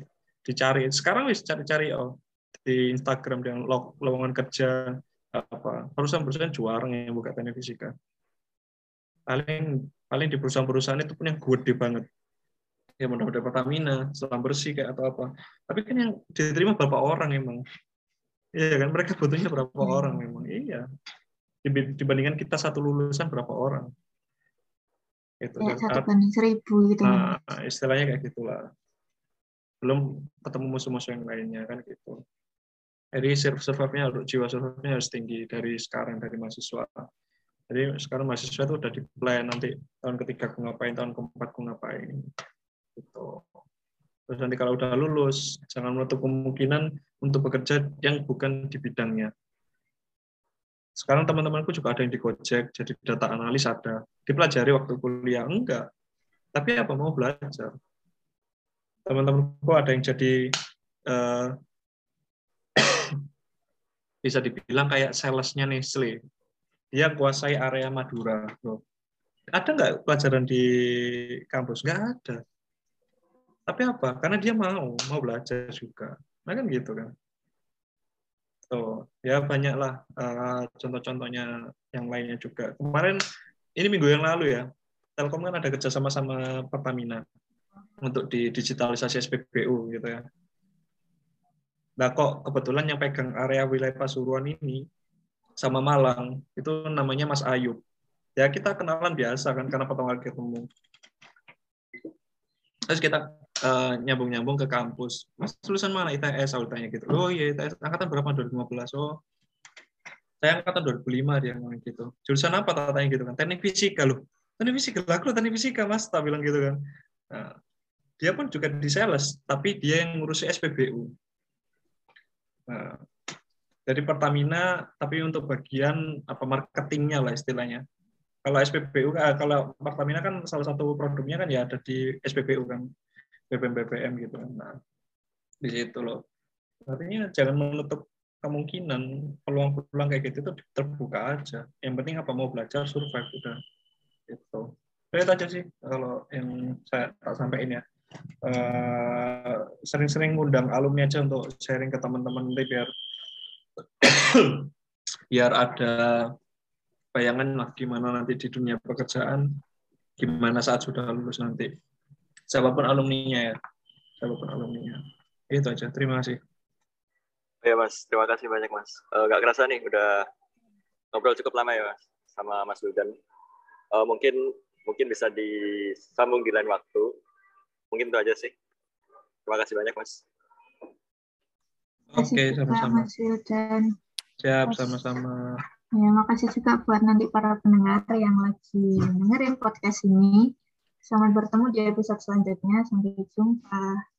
dicari sekarang wis cari-cari oh di Instagram dan lowongan kerja apa perusahaan-perusahaan juara yang buka teknik fisika paling paling di perusahaan-perusahaan itu pun yang gede banget ya mudah-mudahan Pertamina selam bersih kayak atau apa. Tapi kan yang diterima berapa orang emang? Iya kan? Mereka butuhnya berapa hmm. orang memang iya. Dibandingkan kita satu lulusan berapa orang? Itu ya, satu banding seribu gitu nah, istilahnya kayak gitulah. Belum ketemu musuh-musuh yang lainnya kan gitu. Jadi survive-nya jiwa survive-nya harus tinggi dari sekarang dari mahasiswa. Jadi sekarang mahasiswa itu udah di plan nanti tahun ketiga aku ngapain tahun keempat aku ngapain gitu terus nanti kalau udah lulus jangan menutup kemungkinan untuk bekerja yang bukan di bidangnya sekarang teman-temanku juga ada yang di Gojek, jadi data analis ada. Dipelajari waktu kuliah? Enggak. Tapi apa mau belajar? Teman-temanku ada yang jadi uh, bisa dibilang kayak salesnya Nestle. Dia kuasai area Madura. Ada nggak pelajaran di kampus? Nggak ada. Tapi apa? Karena dia mau, mau belajar juga. Nah kan gitu kan. Tuh, ya banyaklah uh, contoh-contohnya yang lainnya juga. Kemarin ini minggu yang lalu ya, Telkom kan ada kerjasama sama Pertamina untuk di digitalisasi SPBU gitu ya. Nah kok kebetulan yang pegang area wilayah Pasuruan ini sama Malang itu namanya Mas Ayub. Ya kita kenalan biasa kan karena pertama kali ketemu. Terus kita uh, nyambung-nyambung ke kampus. Mas lulusan mana ITS? Aku tanya gitu. Oh iya ITS angkatan berapa 2015? Oh saya angkatan 2005 dia ngomong gitu. Jurusan apa tanya gitu kan? Teknik fisika loh. Teknik fisika lah, aku teknik fisika mas, tak bilang gitu kan. Nah, dia pun juga di sales, tapi dia yang ngurusi SPBU. Nah, dari Pertamina, tapi untuk bagian apa marketingnya lah istilahnya. Kalau SPBU, eh, kalau Pertamina kan salah satu produknya kan ya ada di SPBU kan. BBM BBM gitu kan. Nah, di situ loh. Artinya jangan menutup kemungkinan peluang-peluang kayak gitu itu terbuka aja. Yang penting apa mau belajar survive udah itu. Saya aja sih kalau yang saya tak sampaikan ya. Uh, sering-sering ngundang alumni aja untuk sharing ke teman-teman nanti biar biar ada bayangan lah gimana nanti di dunia pekerjaan, gimana saat sudah lulus nanti siapa pun alumninya ya. Siapa pun alumninya. Itu aja. Terima kasih. Ya mas. Terima kasih banyak mas. Uh, gak kerasa nih udah ngobrol cukup lama ya mas sama mas Wildan uh, mungkin mungkin bisa disambung di lain waktu. Mungkin itu aja sih. Terima kasih banyak mas. Oke sama-sama. Siap sama-sama. ya makasih juga buat nanti para pendengar yang lagi dengerin podcast ini Selamat bertemu di episode selanjutnya. Sampai jumpa.